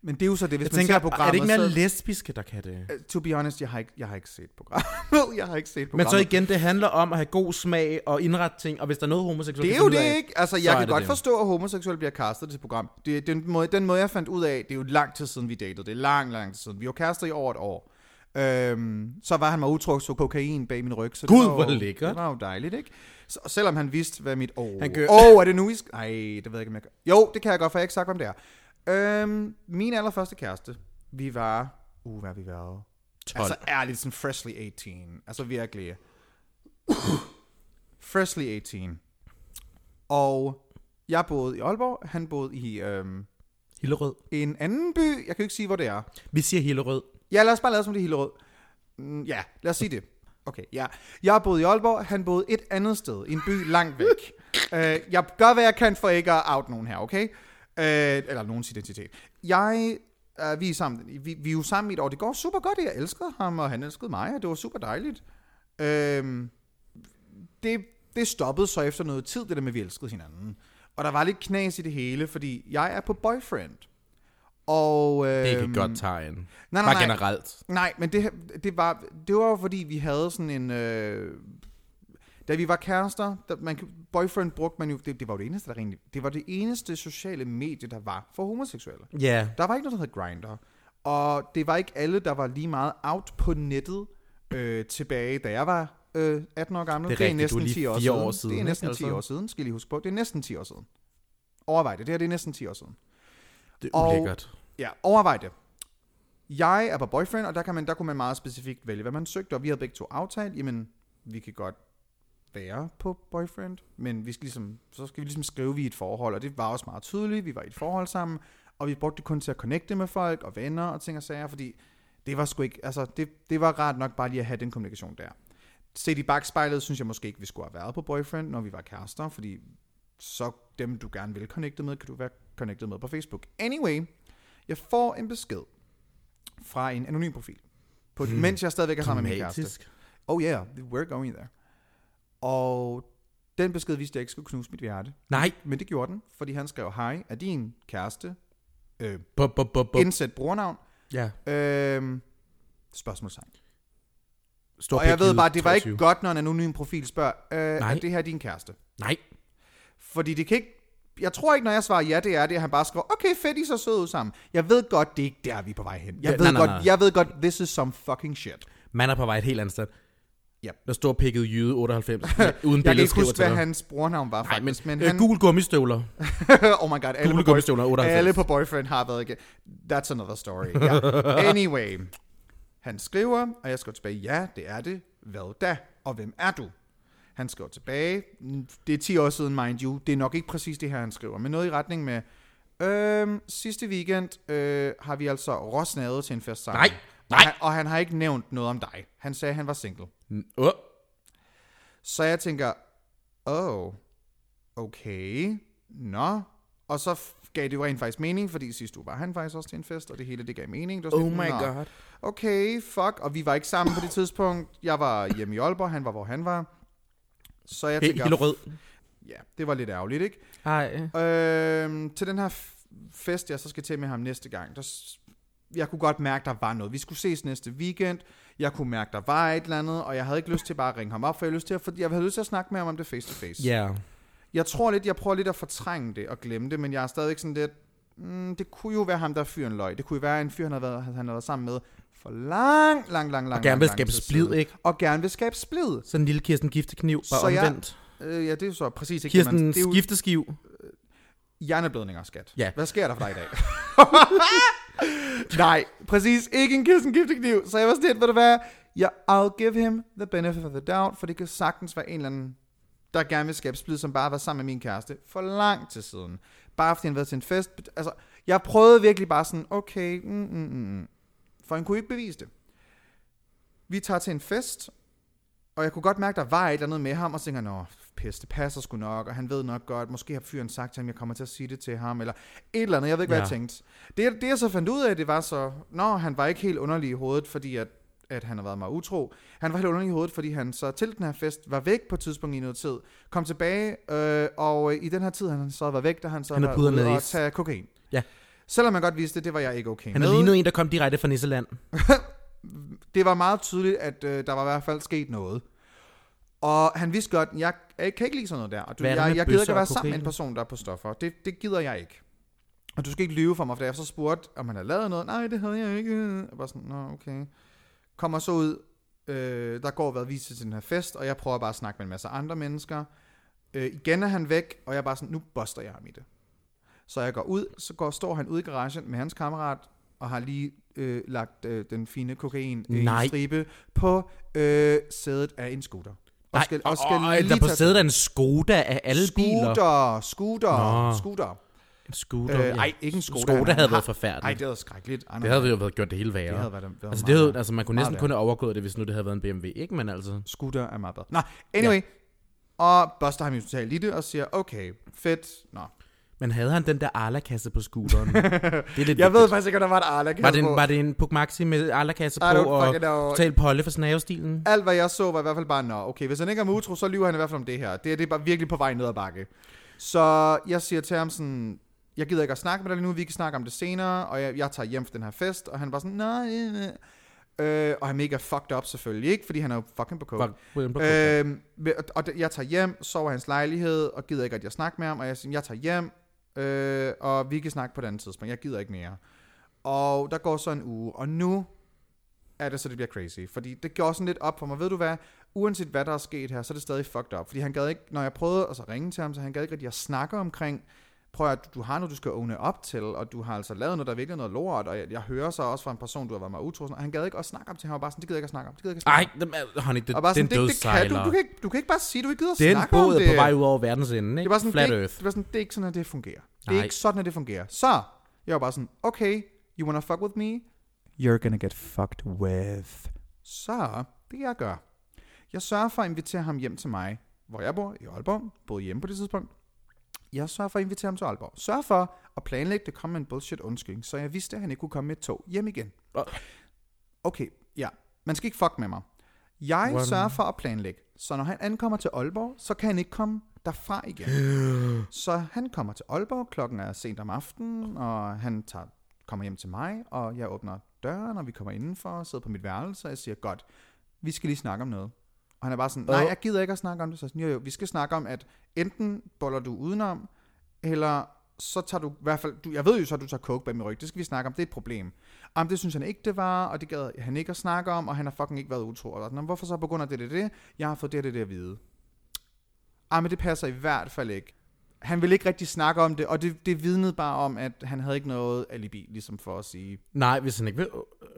Men det er jo så det, hvis Jeg man tænker, ser er programmet, det ikke mere så, lesbiske, der kan det? Uh, To be honest, jeg har ikke, jeg har ikke set programmet. [laughs] jeg har ikke set Men programmet. så igen, det handler om at have god smag og indrette ting, og hvis der er noget homoseksuelle det er jo det af- ikke. Altså, så jeg er kan det godt det. forstå, at homoseksuelle bliver castet til program. Det, den, måde, den måde, jeg fandt ud af, det er jo lang tid siden, vi datede. Det er lang, lang tid siden. Vi var kærester i over et år. Øhm, så var han mig utro, så kokain bag min ryg. Så det Gud, var jo, hvor lækkert. Det var jo dejligt, ikke? Så, selvom han vidste, hvad mit... Åh, gør- oh, er det nu, I skal... Ej, det ved jeg ikke, om jeg gør. Jo, det kan jeg godt, for jeg har ikke sagt, hvem det er. Øhm, min allerførste kæreste, vi var... Uh, hvad vi været? 12. Altså ærligt, sådan freshly 18. Altså virkelig. freshly 18. Og jeg boede i Aalborg, han boede i øhm, Hillerød. en anden by. Jeg kan jo ikke sige, hvor det er. Vi siger Hillerød. Ja, lad os bare lade som det er Hillerød. Mm, ja, lad os sige det. Okay, ja. Jeg boede i Aalborg, han boede et andet sted, i en by langt væk. uh, [laughs] jeg gør, hvad jeg kan for ikke at out nogen her, okay? Uh, eller nogens identitet. Jeg, uh, vi, er sammen, vi, vi er jo sammen i et år. Det går super godt, jeg elskede ham, og han elskede mig, og det var super dejligt. Uh, det, det stoppede så efter noget tid, det der med, at vi elskede hinanden. Og der var lidt knas i det hele, fordi jeg er på boyfriend. Og, Det er ikke øhm, et godt tegn. nej, nej, Bare nej. generelt. Nej, men det, det, var, det var fordi, vi havde sådan en... Øh, da vi var kærester, der, man, boyfriend brugte man jo... Det, det var jo det eneste, der egentlig... Det var det eneste sociale medie, der var for homoseksuelle. Ja. Der var ikke noget, der hed Grindr. Og det var ikke alle, der var lige meget out på nettet øh, tilbage, da jeg var øh, 18 år gammel. Det er rigtigt, du er lige 10 år siden. år siden, Det er ikke? næsten 10 Altså. år siden, skal I lige huske på. Det er næsten 10 år siden. Overvej det. Det her det er næsten 10 år siden. Det er Og- ulækkert. Ja, overvej det. Jeg er på boyfriend, og der, kan man, der kunne man meget specifikt vælge, hvad man søgte, og vi havde begge to aftalt, jamen, vi kan godt være på boyfriend, men vi skal ligesom, så skal vi ligesom skrive, at vi er i et forhold, og det var også meget tydeligt, vi var i et forhold sammen, og vi brugte det kun til at connecte med folk og venner og ting og sager, fordi det var sgu ikke, altså det, det var rart nok bare lige at have den kommunikation der. Set i bagspejlet, synes jeg måske ikke, vi skulle have været på boyfriend, når vi var kærester, fordi så dem, du gerne vil connecte med, kan du være connected med på Facebook. Anyway, jeg får en besked fra en anonym profil, på, hmm. mens jeg stadigvæk er sammen med min kæreste. Oh yeah, we're going there. Og den besked vidste, at jeg ikke skulle knuse mit hjerte. Nej. Men det gjorde den, fordi han skrev, hej, er din kæreste? Øh, Bup, bup, bup, bup. indsæt brugernavn. Ja. Øh, spørgsmålstegn. Stor Og jeg ved bare, det var 23. ikke godt, når en anonym profil spørger, øh, Nej. er det her din kæreste? Nej. Fordi det kan ikke... Jeg tror ikke, når jeg svarer ja, det er det, at han bare skriver, okay, fedt, I så søde ud sammen. Jeg ved godt, det er ikke der, vi er på vej hen. Jeg, ved, nej, nej, godt, nej. jeg ved godt, this is some fucking shit. Man er på vej et helt andet sted. Ja. Der står pikket jyde 98, [laughs] uden Jeg kan ikke huske, hvad hans brugernavn var, Nej, men, faktisk. Men, øh, han, gul gummistøvler. [laughs] oh my god, alle Gule på, gummistøvler boy, 98. alle på Boyfriend har været igen. That's another story. Yeah. [laughs] Anyway, han skriver, og jeg skriver tilbage, ja, det er det. Hvad da? Og hvem er du? Han skriver tilbage, "Mm, det er 10 år siden, mind you. Det er nok ikke præcis det her, han skriver, men noget i retning med, øhm, sidste weekend øh, har vi altså råsnadet til en fest sammen. Nej, nej. Og han, og han har ikke nævnt noget om dig. Han sagde, at han var single. Åh. Så jeg tænker, oh, okay, nå. Og så gav det jo rent faktisk mening, fordi sidste uge var han faktisk også til en fest, og det hele det gav mening. Det var Oh my "Nå, god. Okay, fuck. Og vi var ikke sammen på det tidspunkt. Jeg var hjemme i Aalborg, han var, hvor han var. Så jeg tænker, Hillerød. ja, det var lidt ærgerligt, ikke? Ej. Øhm, til den her fest, jeg så skal til med ham næste gang, der, jeg kunne godt mærke, der var noget. Vi skulle ses næste weekend. Jeg kunne mærke, der var et eller andet, og jeg havde ikke lyst til bare at ringe ham op, for jeg havde lyst til at, for jeg havde lyst til at snakke med ham om det face to face. Ja. Jeg tror lidt, jeg prøver lidt at fortrænge det og glemme det, men jeg er stadigvæk sådan lidt, mm, det kunne jo være ham, der er fyren løg. Det kunne jo være en fyr, han har været, han har været sammen med for lang, lang, lang, lang, Og gerne vil lang skabe splid, ikke? Og gerne vil skabe splid. Sådan en lille Kirsten Giftekniv, bare Så jeg- omvendt. Øh, ja, det er jo så præcis ikke det, Kirsten man... Det er jo Skifteskiv. hjerneblødninger, skat. Ja. Hvad sker der for dig i dag? [laughs] Nej, præcis. Ikke en Kirsten Giftekniv. Så jeg var sådan lidt, ved du hvad? Jeg, I'll give him the benefit of the doubt, for det kan sagtens være en eller anden, der gerne vil skabe splid, som bare var sammen med min kæreste for lang tid siden. Bare fordi han har været til en fest. Altså, jeg prøvede virkelig bare sådan, okay, mm, mm, mm, mm. For han kunne ikke bevise det. Vi tager til en fest, og jeg kunne godt mærke, der var et eller andet med ham, og så tænker nå, pis, det passer sgu nok, og han ved nok godt, måske har fyren sagt til ham, jeg kommer til at sige det til ham, eller et eller andet, jeg ved ikke, hvad Ja. jeg tænkte. Det, det jeg så fandt ud af, det var så, nå, han var ikke helt underlig i hovedet, fordi at at han har været mig utro. Han var helt underlig i hovedet, fordi han så til den her fest var væk på et tidspunkt i noget tid, kom tilbage, øh, og i den her tid, han så var væk, da han så Han var ude og tage kokain. Ja. Selvom man godt vidste, det var jeg ikke okay Han med. er lignet en, der kom direkte fra Nisseland. [laughs] det var meget tydeligt, at øh, der var i hvert fald sket noget. Og han vidste godt, jeg, jeg kan ikke lide sådan noget der. Og du, jeg, jeg gider ikke at være sammen med en person, der er på stoffer. Det, det gider jeg ikke. Og du skal ikke lyve for mig, for da jeg så spurgte, om han havde lavet noget. Nej, det havde jeg ikke. Jeg var sådan, nå, okay. Kommer så ud, øh, der går været vist til den her fest, og jeg prøver bare at snakke med en masse andre mennesker. Øh, igen er han væk, og jeg er bare sådan, nu buster jeg ham i det. Så jeg går ud, så går, står han ude i garagen med hans kammerat, og har lige øh, lagt øh, den fine kokain øh, i en stribe på øh, sædet af en scooter. Og Nej, skal, og, skal og, lige der på tage- sædet er en Skoda af alle biler. Scooter, scooter, Nå. scooter. En scooter. Øh, ja. ej, ikke en Skoda. Skoda havde har- været forfærdeligt. Nej, det havde været skrækkeligt. Ej, det havde jo været gjort det hele værre. det havde været, været altså, meget det havde, værre. altså, man kunne Meget næsten kun have overgået det, hvis nu det havde været en BMW, ikke? Men altså... Scooter er meget bedre. Nå, anyway. Og buster ham jo totalt i det og siger, okay, fedt. Nå. Men havde han den der Arla-kasse på scooteren? [laughs] det er lidt Jeg ved faktisk ikke, om der var et arla var det, en, var det en Puk Maxi med Arla-kasse på, og know. total polle for snavestilen? Alt, hvad jeg så, var i hvert fald bare, nå, okay, hvis han ikke er utro, så lyver han i hvert fald om det her. Det, er- det er bare virkelig på vej ned ad bakke. Så jeg siger til ham sådan, jeg gider ikke at snakke med dig lige nu, vi kan snakke om det senere, og jeg, jeg tager hjem fra den her fest, og han var sådan, nej. Øh, og han er mega fucked up selvfølgelig, ikke? Fordi han er jo fucking på coke. Øh, og jeg tager hjem, sover i hans lejlighed, og gider ikke, at jeg snakker med ham, og jeg siger, jeg tager hjem, øh, og vi kan snakke på et andet tidspunkt. Jeg gider ikke mere. Og der går så en uge, og nu er det så, det bliver crazy. Fordi det gjorde sådan lidt op for mig. Ved du hvad? Uanset hvad der er sket her, så er det stadig fucked up. Fordi han gad ikke, når jeg prøvede at så ringe til ham, så han gad ikke rigtig at snakke omkring, prøv at du har noget, du skal åbne op til, og du har altså lavet noget, der er virkelig noget lort, og jeg, jeg hører så også fra en person, du har været mig utro, og han gad ikke at snakke om til ham, og bare sådan, det gider jeg ikke at snakke om, det gider jeg ikke at snakke om. dem- honey, det, og bare det sådan, en det, det kan du, du, kan ikke, du kan ikke bare sige, du ikke gider at Den snakke om båd det. er på vej ud over verdens ende, Det ikke? var sådan, Flat det, Earth. det var sådan, det er ikke sådan, at det fungerer. Det er Nej. ikke sådan, at det fungerer. Så, jeg var bare sådan, okay, you wanna fuck with me? You're gonna get fucked with. Så, det jeg gør. Jeg sørger for at invitere ham hjem til mig, hvor jeg bor, i Aalborg. Boede hjemme på det tidspunkt. Jeg sørger for at invitere ham til Aalborg. Sørg for at planlægge det komme med en bullshit undskyldning, så jeg vidste, at han ikke kunne komme med et tog hjem igen. Okay, ja. Man skal ikke fuck med mig. Jeg Hvordan? sørger for at planlægge, så når han ankommer til Aalborg, så kan han ikke komme derfra igen. [gasps] så han kommer til Aalborg, klokken er sent om aftenen, og han tager, kommer hjem til mig, og jeg åbner døren, og vi kommer indenfor og sidder på mit værelse, og jeg siger, godt, vi skal lige snakke om noget. Og han er bare sådan, nej, jeg gider ikke at snakke om det. Så sådan, jo, jo, vi skal snakke om, at enten boller du udenom, eller så tager du i hvert fald, du, jeg ved jo så, at du tager coke bag min ryg, det skal vi snakke om, det er et problem. Jamen, det synes han ikke, det var, og det gad han ikke at snakke om, og han har fucking ikke været utro. Og sådan, "Nå, hvorfor så på grund af det, det, det? Jeg har fået det, det, det at vide. Ej, men det passer i hvert fald ikke. Han ville ikke rigtig snakke om det, og det, det vidnede bare om, at han havde ikke noget alibi, ligesom for at sige, Nej, hvis han ikke vil.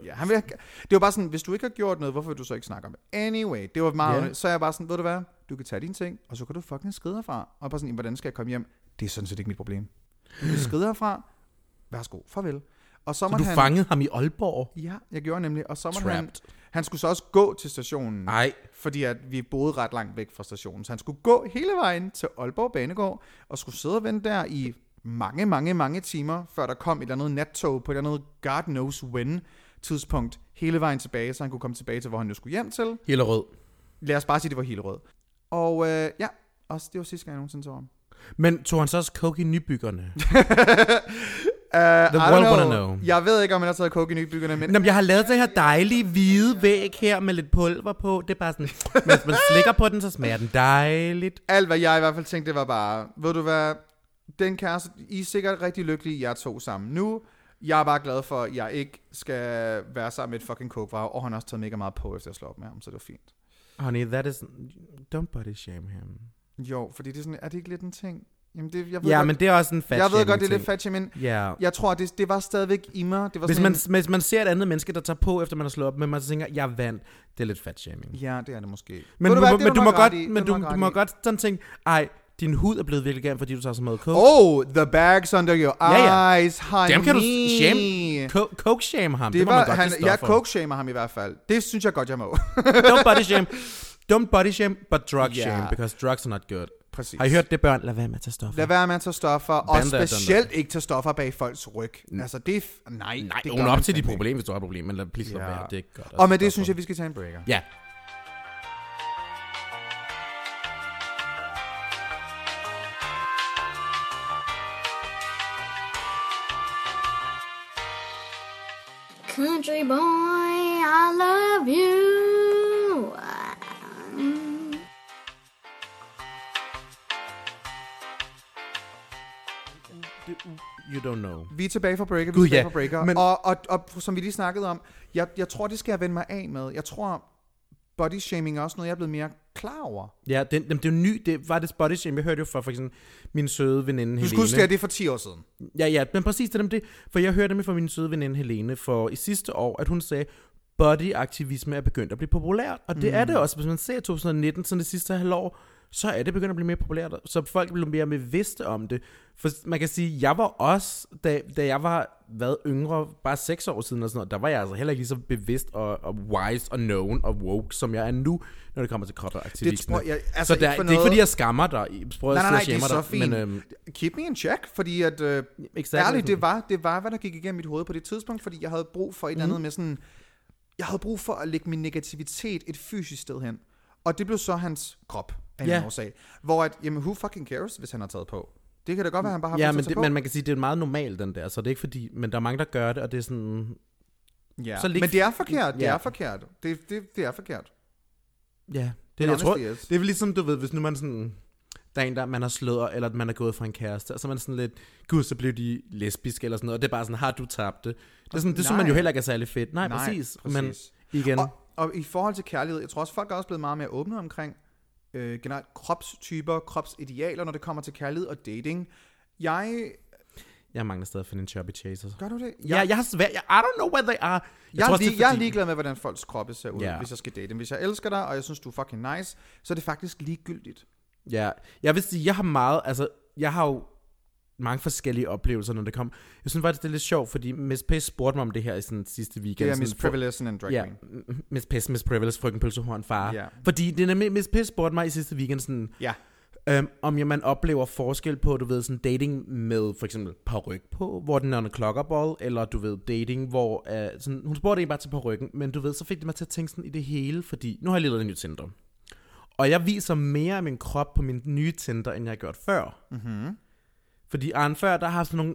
Ja, han vil, det var bare sådan, hvis du ikke har gjort noget, hvorfor vil du så ikke snakke om det? Anyway, det var meget, yeah. så er jeg bare sådan, ved du hvad, du kan tage dine ting, og så kan du fucking skride herfra. Og bare sådan, hvordan skal jeg komme hjem? Det er sådan set ikke mit problem. Du kan skride herfra, værsgo, farvel. Og så, Så du han, fangede ham i Aalborg? Ja, jeg gjorde nemlig, og så han. Han skulle så også gå til stationen, Nej. fordi at vi boede ret langt væk fra stationen. Så han skulle gå hele vejen til Aalborg Banegård, og skulle sidde og vente der i mange, mange, mange timer, før der kom et eller andet nattog på et eller andet God knows when tidspunkt, hele vejen tilbage, så han kunne komme tilbage til, hvor han nu skulle hjem til. Helt rød. Lad os bare sige, det var helt rød. Og øh, ja, også det var sidste gang, jeg nogensinde så ham. Men tog han så også coke i nybyggerne? [laughs] Uh, The world wanna know. Jeg ved ikke, om han har taget coke i nybyggerne, men Nå, men jeg har lavet det her dejlige hvide væg her med lidt pulver på. Det er bare sådan, hvis man slikker på den, så smager den dejligt. alt, hvad jeg i hvert fald tænkte, det var bare, ved du hvad, den kæreste, I er sikkert rigtig lykkelige, jeg to sammen nu. Jeg er bare glad for, at jeg ikke skal være sammen med et fucking coke og han har også taget mega meget på, efter jeg slår op med ham, så det var fint. Honey, that is... Don't body shame him. Jo, fordi det er sådan, er det ikke lidt en ting? Jamen det, jeg ved Ja, godt, men det er også en fat jeg ved godt, det er lidt fat men Ja. jeg tror, det, det var stadigvæk i mig. Det var Hvis man, hvis man ser et andet menneske, der tager på, efter man har slået op, men man tænker, jeg vandt, det er lidt fat shaming. en, ja, det er det måske. Men, du, hvad, det men du må godt, i, men du, du må godt sådan tænke, ej, din hud er blevet virkelig grim, fordi du tager så meget coke. Oh, the bags under your Ja, ja. eyes, honey. Dem kan du shame. Co- coke shame ham. Det, Det må man var, godt han, jeg stoffer. coke-shamer ham i hvert fald. Det synes jeg godt, jeg må. Don't body shame. Don't body shame, but drug Ja. shame, because drugs are not good. Præcis. Har I hørt det, børn? Lad være med at tage stoffer. Lad være med at tage stoffer, og Bande er specielt ikke tage stoffer bag folks ryg. Altså, det er... Nej, Nej, det op til de problemer, hvis du har problemer, men lad please lade Ja. være. Det er godt. Og med det synes jeg, vi skal tage en breaker. Ja. Country boy, I love you. You don't know. Vi er tilbage fra breaker, vi Gud, er tilbage ja. fra breaker. Men- Og, og, og, som vi lige snakkede om, jeg, jeg tror, det skal jeg vende mig af med. Jeg tror, body shaming er også noget, jeg er blevet mere klar over. Ja, det, det, det er jo ny. Det var det body shame. Jeg hørte jo fra for eksempel min søde veninde Du Helene. skulle huske, at det er for 10 år siden. Ja, ja, men præcis det er det. For jeg hørte nemlig fra min søde veninde Helene for i sidste år, at hun sagde, bodyaktivisme er begyndt at blive populært. Og det mm. er det også. Hvis man ser 2019, sådan det sidste halvår, så er det begyndt at blive mere populært. Så folk bliver mere bevidste om det. For man kan sige, jeg var også, da, da jeg var hvad, yngre, bare seks år siden og sådan noget, der var jeg altså heller ikke lige så bevidst og, og wise og known og woke, som jeg er nu, når det kommer til krop og aktivisme. tror jeg- altså, så der, det er ikke fordi, jeg skammer dig. Prøv Nej, nej, nej, det er så dig, fint. Men, øhm, Keep me in check, fordi at, øh, Exactly. ærligt, det var, det var, hvad der gik igennem mit hoved på det tidspunkt, fordi jeg havde brug for et Mhm. eller andet med sådan, jeg havde brug for at lægge min negativitet et fysisk sted hen. Og det blev så hans krop af en Ja. årsag. Hvor at, jamen, who fucking cares, hvis han har taget på? Det kan da godt være, han bare har Ja, men, det, tage men man kan sige, det er meget normalt, den der, så det er ikke fordi, men der er mange, der gør det, og det er sådan, på. Ja. så lig- Men det er forkert, det Ja. er forkert. Det, det, det er forkert. ja, det, It jeg tror, is. det er ligesom, du ved, hvis nu man sådan, der er en, der man har slået, eller man er gået fra en kæreste, og så er man sådan lidt, gud, så blev de lesbiske, eller sådan noget, og det er bare sådan, har du tabt det? Det, er sådan, det synes man jo Nej. heller ikke er særlig fedt. Nej, Nej, præcis. præcis. Men igen, Og, og i forhold til kærlighed, jeg tror også, folk er også blevet meget mere åbne omkring øh, generelt kropstyper, kropsidealer, når det kommer til kærlighed og dating. Jeg... jeg mangler stadig at finde en chubby chaser. Gør du det? Ja, jeg har svært, jeg, I don't know where they are. Jeg, Jeg, tror er, lige, det er jeg er fordi- ligeglad med, hvordan folks kroppe ser ud, Ja. hvis jeg skal date dem. Hvis jeg elsker dig, og jeg synes, du er fucking nice, så er det faktisk ligegyldigt. Ja, jeg vil sige, jeg har meget, altså, jeg har jo mange forskellige oplevelser, når det kom. Jeg synes faktisk, det er lidt sjovt, fordi Miss Pace spurgte mig om det her i sådan sidste weekend. Det er Miss Privilege and Drag Ja, Miss Pace, Miss Privilege, frøken pølsehorn, far. Ja. Fordi det er Miss Pace spurgte mig i sidste weekend sådan, Ja. øhm, om jeg, man oplever forskel på, du ved, sådan dating med for eksempel paryk på, hvor den er en klokkerball, eller du ved, dating, hvor, uh, sådan, hun spurgte ikke bare til parykken, men du ved, så fik det mig til at tænke sådan i det hele, fordi nu har jeg lige lavet en ny Tinder. Og jeg viser mere af min krop på min nye Tinder, end jeg har gjort før. Mm-hmm. Fordi Arne før, der har sådan nogle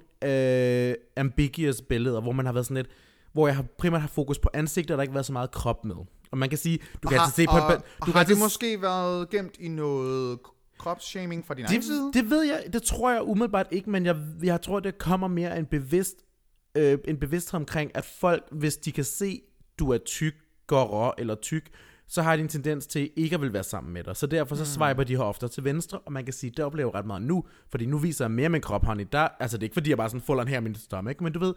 øh, ambiguous billeder, hvor man har været sådan lidt, hvor jeg har primært har fokus på ansigt, og der har ikke været så meget krop med. Og man kan sige, du kan har, altså se på og, et, du har kan det måske været gemt i noget kropsshaming fra din egen side? det, det ved jeg, det tror jeg umiddelbart ikke, men jeg, jeg tror, det kommer mere en bevidst øh, en bevidsthed omkring, at folk, hvis de kan se, du er tyk, går eller tyk, så har de en tendens til ikke at vil være sammen med dig. Så derfor så swiper de her ofte til venstre, og man kan sige, det oplever ret meget nu, fordi nu viser jeg mere min krop, honey. Der, altså det er ikke fordi, jeg bare sådan folder her i min stomach, men du ved,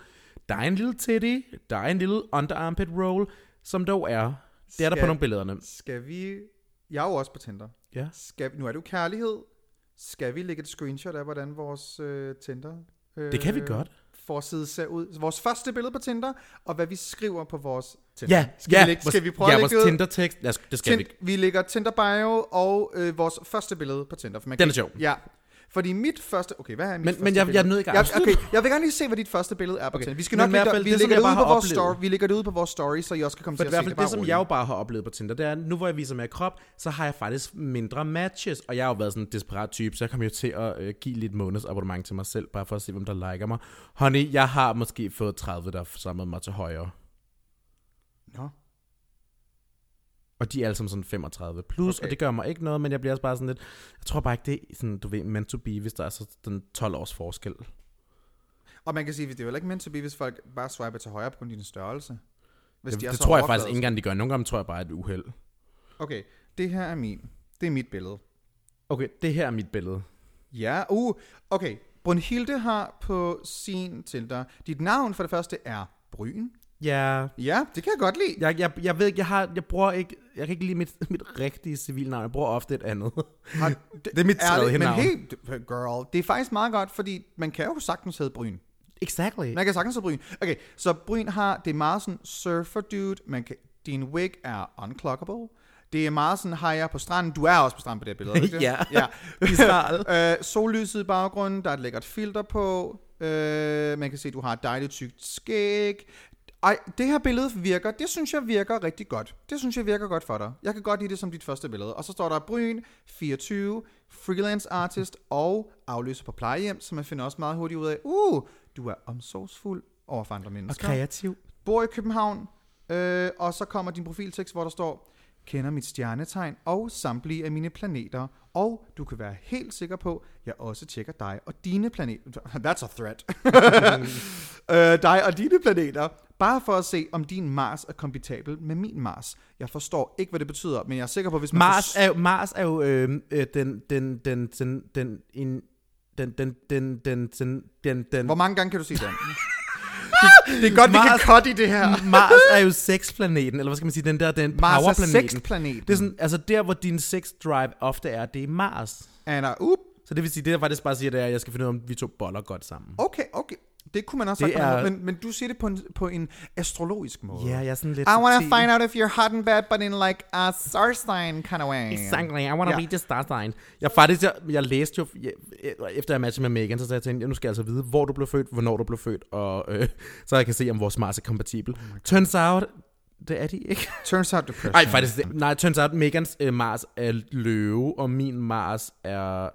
der er en lille titty, der er en lille underarmpit roll, som dog er. Det er der på Skal- nogle billederne. Skal vi... Jeg er jo også på Tinder. Ja. Skal, nu er det jo kærlighed. Skal vi lægge et screenshot af, hvordan vores øh, Tinder... Øh, Det kan vi godt. Forside ser ud. Vores første billede på Tinder, og hvad vi skriver på vores Tinder. Ja, skal ja, vi, lægge, skal vi prøve ja, at vores lægge ud? Tinder-tekst. Lad os, det skal vi Tind, vi lægger Tinder bio og øh, vores første billede på Tinder. For man Den kan er sjov. Ja. Fordi mit første... Okay, hvad er mit Men- første men jeg- billede? jeg er nødt ikke jeg, okay, jeg vil gerne lige se, hvad dit første billede er på Okay. Vi skal Men nok hvert lægge, fald vi det, lægger det ud på vores oplevet. story. Vi lægger det ud på vores story, så I også kan komme til at se fald det. det, som jeg jo bare har oplevet på Tinder, det er, nu hvor jeg viser mere krop, så har jeg faktisk mindre matches. Og jeg har jo været sådan en desperat type, så jeg kommer jo til at øh, give lidt måneds abonnement til mig selv, bare for at se, hvem der liker mig. Honey, jeg har måske fået 30, der har samlet mig til højre. Nå. Og de er alle sammen sådan 35 plus, Okay. og det gør mig ikke noget, men jeg bliver også bare sådan lidt, jeg tror bare ikke, det er sådan, du ved, meant to be, hvis der er så den 12 års forskel. Og man kan sige, at det er jo ikke meant to be, hvis folk bare swiper til højre på grund af din størrelse. Hvis Det, de det tror jeg faktisk ikke engang, de gør. Nogle gange tror jeg bare, at det er et uheld. Okay, det her er min. Det er mit billede. Okay, det her er mit billede. Ja, uh, okay. Brunhilde har på sin Tinder. Dit navn for det første er Bryn. Ja, Ja, det kan jeg godt lide. Jeg, jeg, jeg ved ikke, jeg har, jeg bruger ikke, jeg kan ikke lide mit, [laughs] mit rigtige civilnavn, jeg bruger ofte et andet. Har- [laughs] det er mit tredje Ærligt, men navn. helt, girl, det er faktisk meget godt, fordi man kan jo sagtens hedde Bryn. Exactly. Man kan sagtens hedde Bryn. Okay, så Bryn har, det er meget sådan surfer dude, man kan, din wig er unclockable, Det er meget sådan, har jeg på stranden. Du er også på stranden på det billede, ikke [laughs] det? Ja. ja. Øh, sollyset i baggrunden, der er et lækkert filter på. Øh, man kan se, at du har et dejligt tykt skæg. Ej, det her billede virker, det synes jeg virker rigtig godt. Det synes jeg virker godt for dig. Jeg kan godt lide det som dit første billede. Og så står der Bryn, 24, freelance artist og afløser på plejehjem, som jeg finder også meget hurtigt ud af. Uh, du er omsorgsfuld over for andre Og mennesker. kreativ. Bor i København, øh, og så kommer din profiltekst, hvor der står, kender mit stjernetegn og samtlige af mine planeter, og du kan være helt sikker på, at jeg også tjekker dig og dine planeter. [laughs] That's a threat. [laughs] øh, dig og dine planeter, bare for at se, om din Mars er kompatibel med min Mars. Jeg forstår ikke, hvad det betyder, men jeg er sikker på, hvis man... Mars er, jo- Mars er jo øh, øh, den, den, den, den, den, en, den, den, den, den, den, den, den, Hvor mange gange kan du sige [laughs] det? det er godt, vi kan Mars- cut i det her. Mars er jo sexplaneten, eller hvad skal man sige, den der, den Mars er powerplaneten. sexplaneten. Det er sådan, altså der, hvor din sex drive ofte er, det er Mars. Anna, up. Så det vil sige, det jeg faktisk bare siger, det er, at jeg skal finde ud af, om vi to boller godt sammen. Okay, okay. Det kunne man også Det er- men, men du siger det på en, på en astrologisk måde. Ja, jeg er sådan lidt I want to find out if you're hot and bad, but in like a star sign kind of way. Exactly, I want to Ja. read the star sign. Jeg faktisk, jeg, jeg læste jo, jeg, efter jeg matchede med Megan, så sagde jeg til hende, nu skal jeg altså vide, hvor du blev født, hvornår du blev født, og øh, så jeg kan se, om vores Mars er kompatibel. Oh Turns out, det er de ikke. Turns out depression. Nej, faktisk, det- nej, turns out, Megans øh, Mars er løve, og min Mars er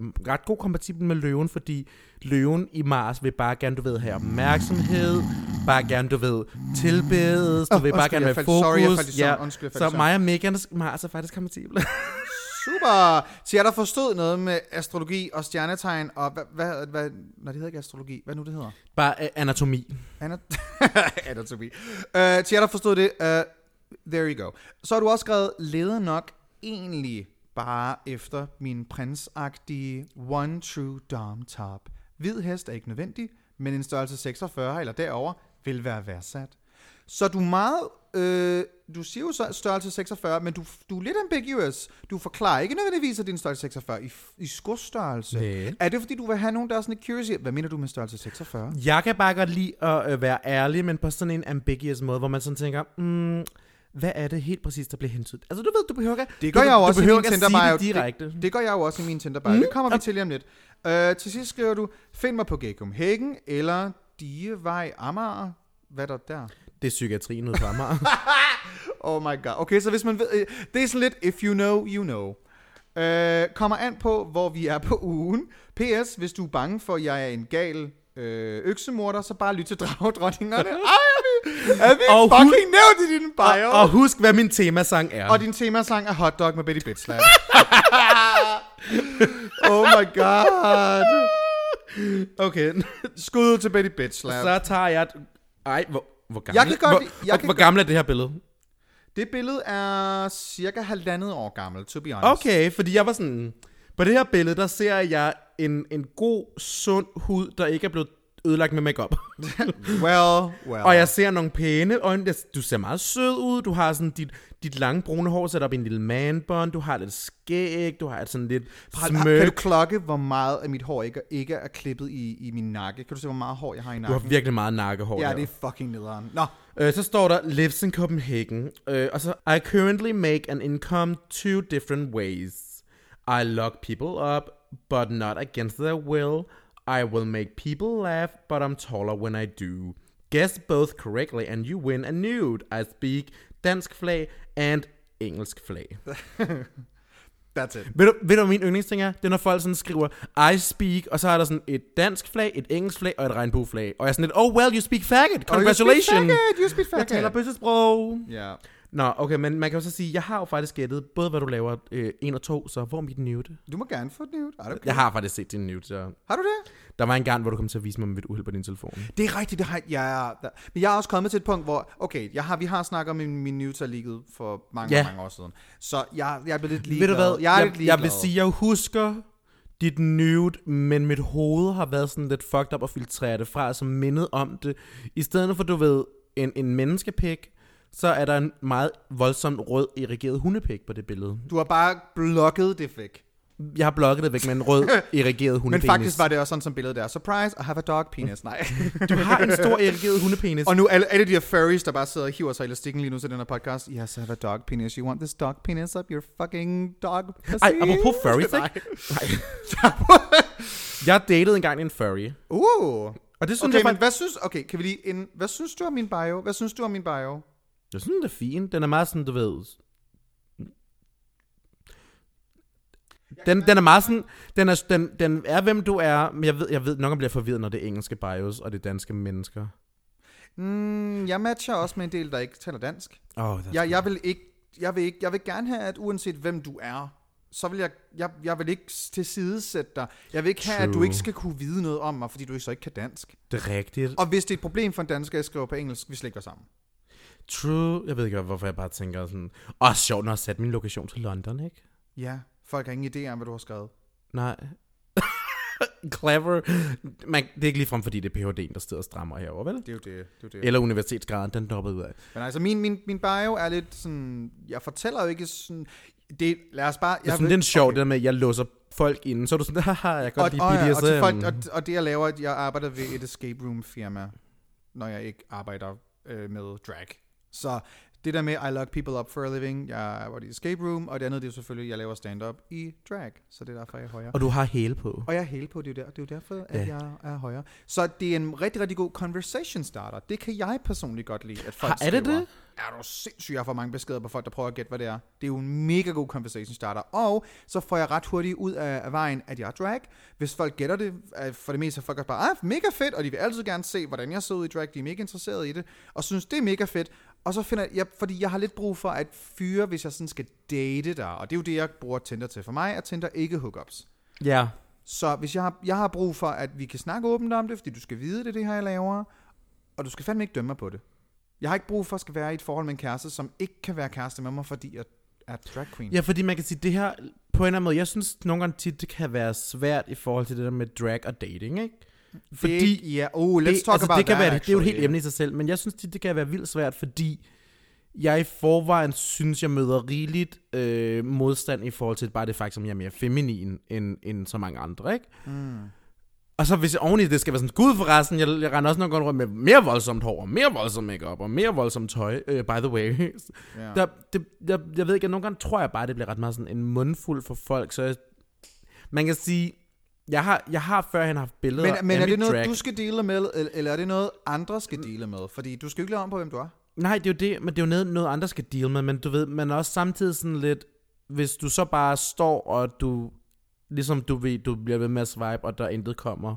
ret god kompatibel med løven, fordi løven i Mars vil bare gerne, du ved, have opmærksomhed, bare gerne, du ved, tilbedes, du Åh, vil bare gerne jeg have fokus. sorry, jeg faldt søvn. Undskyld, jeg så mig og Megans Mars er faktisk kompatible. [laughs] Super! Så jeg der forstod noget med astrologi og stjernetegn, og hvad, hvad, hvad nej, det hedder ikke astrologi, hvad nu det hedder? bare øh, anatomi. Anat- [laughs] Anatomi. Uh, til jer, der forstod det, uh, there you go. Så har du også skrevet, leder nok egentlig bare efter min prinsagtige one true dom top. Hvid hest er ikke nødvendig, men en størrelse 46 eller derover vil være værdsat. Så du er meget, øh, du siger jo så størrelse 46, men du, du er lidt ambiguous. Du forklarer ikke nødvendigvis, at din størrelse 46 i, i skostørrelse. Nej. Er det fordi, du vil have nogen, der er sådan lidt curious? Hvad mener du med størrelse 46? Jeg kan bare godt lide at øh, være ærlig, men på sådan en ambiguous måde, hvor man sådan tænker, mm, hvad er det helt præcis, der bliver hentydet? Altså du ved, du behøver ikke... Det gør du, jeg jo også i min Tinder-bio. det direkte. Det, det gør jeg jo også i min Tinder-bio. Mm. Det kommer vi til lige om lidt. Uh, til sidst skriver du, find mig på Gay Copenhagen eller Dievej Amager. Hvad er der der? Det er psykiatrien ud fra mig. Oh my god. Okay, så hvis man ved, øh, det er sådan lidt, if you know, you know. Uh, kommer an på, hvor vi er på ugen. PS, hvis du er bange for, at jeg er en gal øh, øksemorder, så bare lyt til [laughs] dragdronningerne. Er vi, Og hu- fucking nævnt i din bio? og, og husk, hvad min temasang er. Og din temasang er Hot Dog med Betty Bitslap. [laughs] oh my god. Okay, [laughs] Skud ud til Betty Bitslap. så tager jeg... et- Ej, hvor, hvor gammel, Jeg kan godt hvor, jeg kan hvor gammel er det her billede? Det billede er cirka halvandet år gammel, to be honest. Okay, fordi jeg var sådan... På det her billede, der ser jeg en, en god, sund hud, der ikke er blevet ødelagt med makeup. [laughs] Well, well. Og jeg ser nogle pæne øjne. Du ser meget sød ud. Du har sådan dit, dit lange brune hår sat op i en lille manbånd. Du har lidt skæg. Du har et sådan lidt Har- Kan du smøk. klokke, hvor meget af mit hår ikke, ikke er klippet i, i min nakke? Kan du se, hvor meget hår jeg har i Du nakken? har virkelig meget nakkehår. Ja, der. det er fucking nederen. Nå, Øh, så står der, lives in Copenhagen. Øh, og så, I currently make an income two different ways. I lock people up, but not against their will. I will make people laugh, but I'm taller when I do. Guess both correctly, and you win a nude. I speak dansk flag and engelsk flag. [laughs] that's it. Ved du, ved du, min yndlingsting er? Det er, når folk sådan skriver, I speak, og så er der sådan et dansk flag, et engelsk flag og et regnbueflag. Og jeg er sådan lidt, oh well, you speak faggot. Congratulations. Oh, you speak faggot, you speak Jeg taler faggot. bøssesprog. Ja. Nå, okay, men man kan jo så sige, jeg har jo faktisk gættet både, hvad du laver øh, 1 og 2, så hvor er mit nude? Du må gerne få et nude. Er det okay? Jeg har faktisk set din nude, så... Har du det? Der var en gang, hvor du kom til at vise mig et uheld på din telefon. Det er rigtigt, det har ja, der. Men jeg er også kommet til et punkt, hvor, okay, jeg har, vi har snakket om min, min news er ligget for mange, Ja. mange år siden. Så jeg, jeg er blevet lidt Ved ligeglad. du hvad? Jeg er jeg, lidt ligeglad. jeg vil sige, jeg husker dit nude, men mit hoved har været sådan lidt fucked up og filtreret det fra, som mindet om det. I stedet for, du ved, en, en menneskepik, så er der en meget voldsomt rød, irrigeret hundepik på det billede. Du har bare blokket det væk. Jeg har blokket det væk med en rød, [laughs] irrigeret Men hundepenis. faktisk var det også sådan som billedet der. Surprise, I have a dog penis. Nej. [laughs] Du har en stor irrigeret hundepenis. Og nu alle, alle de her furries, der bare sidder og hiver sig i elastikken lige nu til den her podcast. Yes, I have a dog penis. You want this dog penis up your fucking dog pussy? Ej, apropos furries, [laughs] Nej. ikke? Jeg datede engang en furry. Uh. Og det synes Okay, jeg, men men... hvad synes, okay, kan vi lige en, hvad synes du om min bio? Hvad synes du om min bio? Jeg synes, det er fint. Den er meget sådan, du ved... Den, den er meget sådan, den er, den, den er, hvem du er, men jeg ved, jeg ved nok, jeg bliver forvirret, når det er engelske bios, og det er danske mennesker. Mm, jeg matcher også med en del, der ikke taler dansk. Oh, Jeg, jeg vil ikke, jeg vil ikke, jeg vil gerne have, at uanset hvem du er, så vil jeg, jeg, jeg vil ikke tilsidesætte dig. Jeg vil ikke have, at du True. ikke skal kunne vide noget om mig, fordi du så ikke kan dansk. det er rigtigt. Og hvis det er et problem for en dansker, jeg skriver på engelsk, vi slækker sammen. True. Jeg ved ikke, hvorfor jeg bare tænker sådan... Åh, sjovt, når jeg sat min lokation til London, ikke? Ja, folk har ingen idé om, hvad du har skrevet. Nej. [laughs] Clever. Man, det er ikke ligefrem, fordi det er PhD'en, der sidder og strammer herovre, vel? Det er jo det. det, er jo det. Eller universitetsgraden, den droppede ud af. Men altså, min, min, min bio er lidt sådan... Jeg fortæller jo ikke sådan... Det, lad os bare... Jeg det er en sjov, okay. det der med, at jeg låser folk inde. Så er du sådan, [laughs] haha, jeg kan og, godt og, lide ja, og, BDSM. folk, og, og det jeg laver, at jeg arbejder ved et escape room firma, når jeg ikke arbejder øh, med drag. Så det der med, I lock people up for a living, jeg arbejder i escape room, og det andet det er selvfølgelig, jeg laver stand-up i drag. Så det er derfor, jeg er højere. Og du har hæle på. Og jeg er hele på, det er jo, der, det er jo derfor, at Ja. jeg er højere. Så det er en rigtig, rigtig god conversation starter. Det kan jeg personligt godt lide, at folk Har- er det skriver. det? Er du sindssygt, jeg får mange beskeder på folk, der prøver at gætte, hvad det er. Det er jo en mega god conversation starter. Og så får jeg ret hurtigt ud af, af vejen, at jeg er drag. Hvis folk gætter det, er for det meste er folk også bare, ah, mega fedt, og de vil altid gerne se, hvordan jeg ser ud i drag. De er mega interesserede i det, og synes, det er mega fedt. Og så finder jeg, fordi jeg har lidt brug for at fyre, hvis jeg sådan skal date dig. Og det er jo det, jeg bruger Tinder til. For mig er Tinder ikke hookups. Ja. Så hvis jeg har, jeg har brug for, at vi kan snakke åbent om det, fordi du skal vide, det er det her, jeg laver, og du skal fandme ikke dømme mig på det. Jeg har ikke brug for at skal være i et forhold med en kæreste, som ikke kan være kæreste med mig, fordi jeg er drag queen. Ja, fordi man kan sige, det her, på en eller anden måde, jeg synes nogle gange tit, det kan være svært i forhold til det der med drag og dating, ikke? Fordi det, ja, oh, let's det, talk altså, about det kan that, være, det er jo et actually. helt emne i sig selv, men jeg synes tit, det kan være vildt svært, fordi jeg i forvejen synes, jeg møder rigeligt øh, modstand i forhold til bare det faktum, at jeg er mere feminin end, end så mange andre, ikke? Mm. Og så hvis jeg oveni det skal være sådan, gud forresten, jeg, jeg render også nogle gange rundt med mere voldsomt hår, og mere voldsomt makeup og mere voldsomt tøj, uh, by the way. Ja. Der, det, jeg, jeg ved ikke, at nogle gange tror jeg bare, det bliver ret meget sådan en mundfuld for folk, så jeg, man kan sige, jeg har, jeg har førhen haft billeder Men, men er det noget, drag. du skal dele med, eller- er det noget, andre skal dele med? Fordi du skal jo ikke lade om på, hvem du er. Nej, det er jo det, men det er jo noget, noget andre skal deal med, men du ved, man er også samtidig sådan lidt, hvis du så bare står, og du, ligesom du ved, du bliver ved med at swipe, og der intet kommer,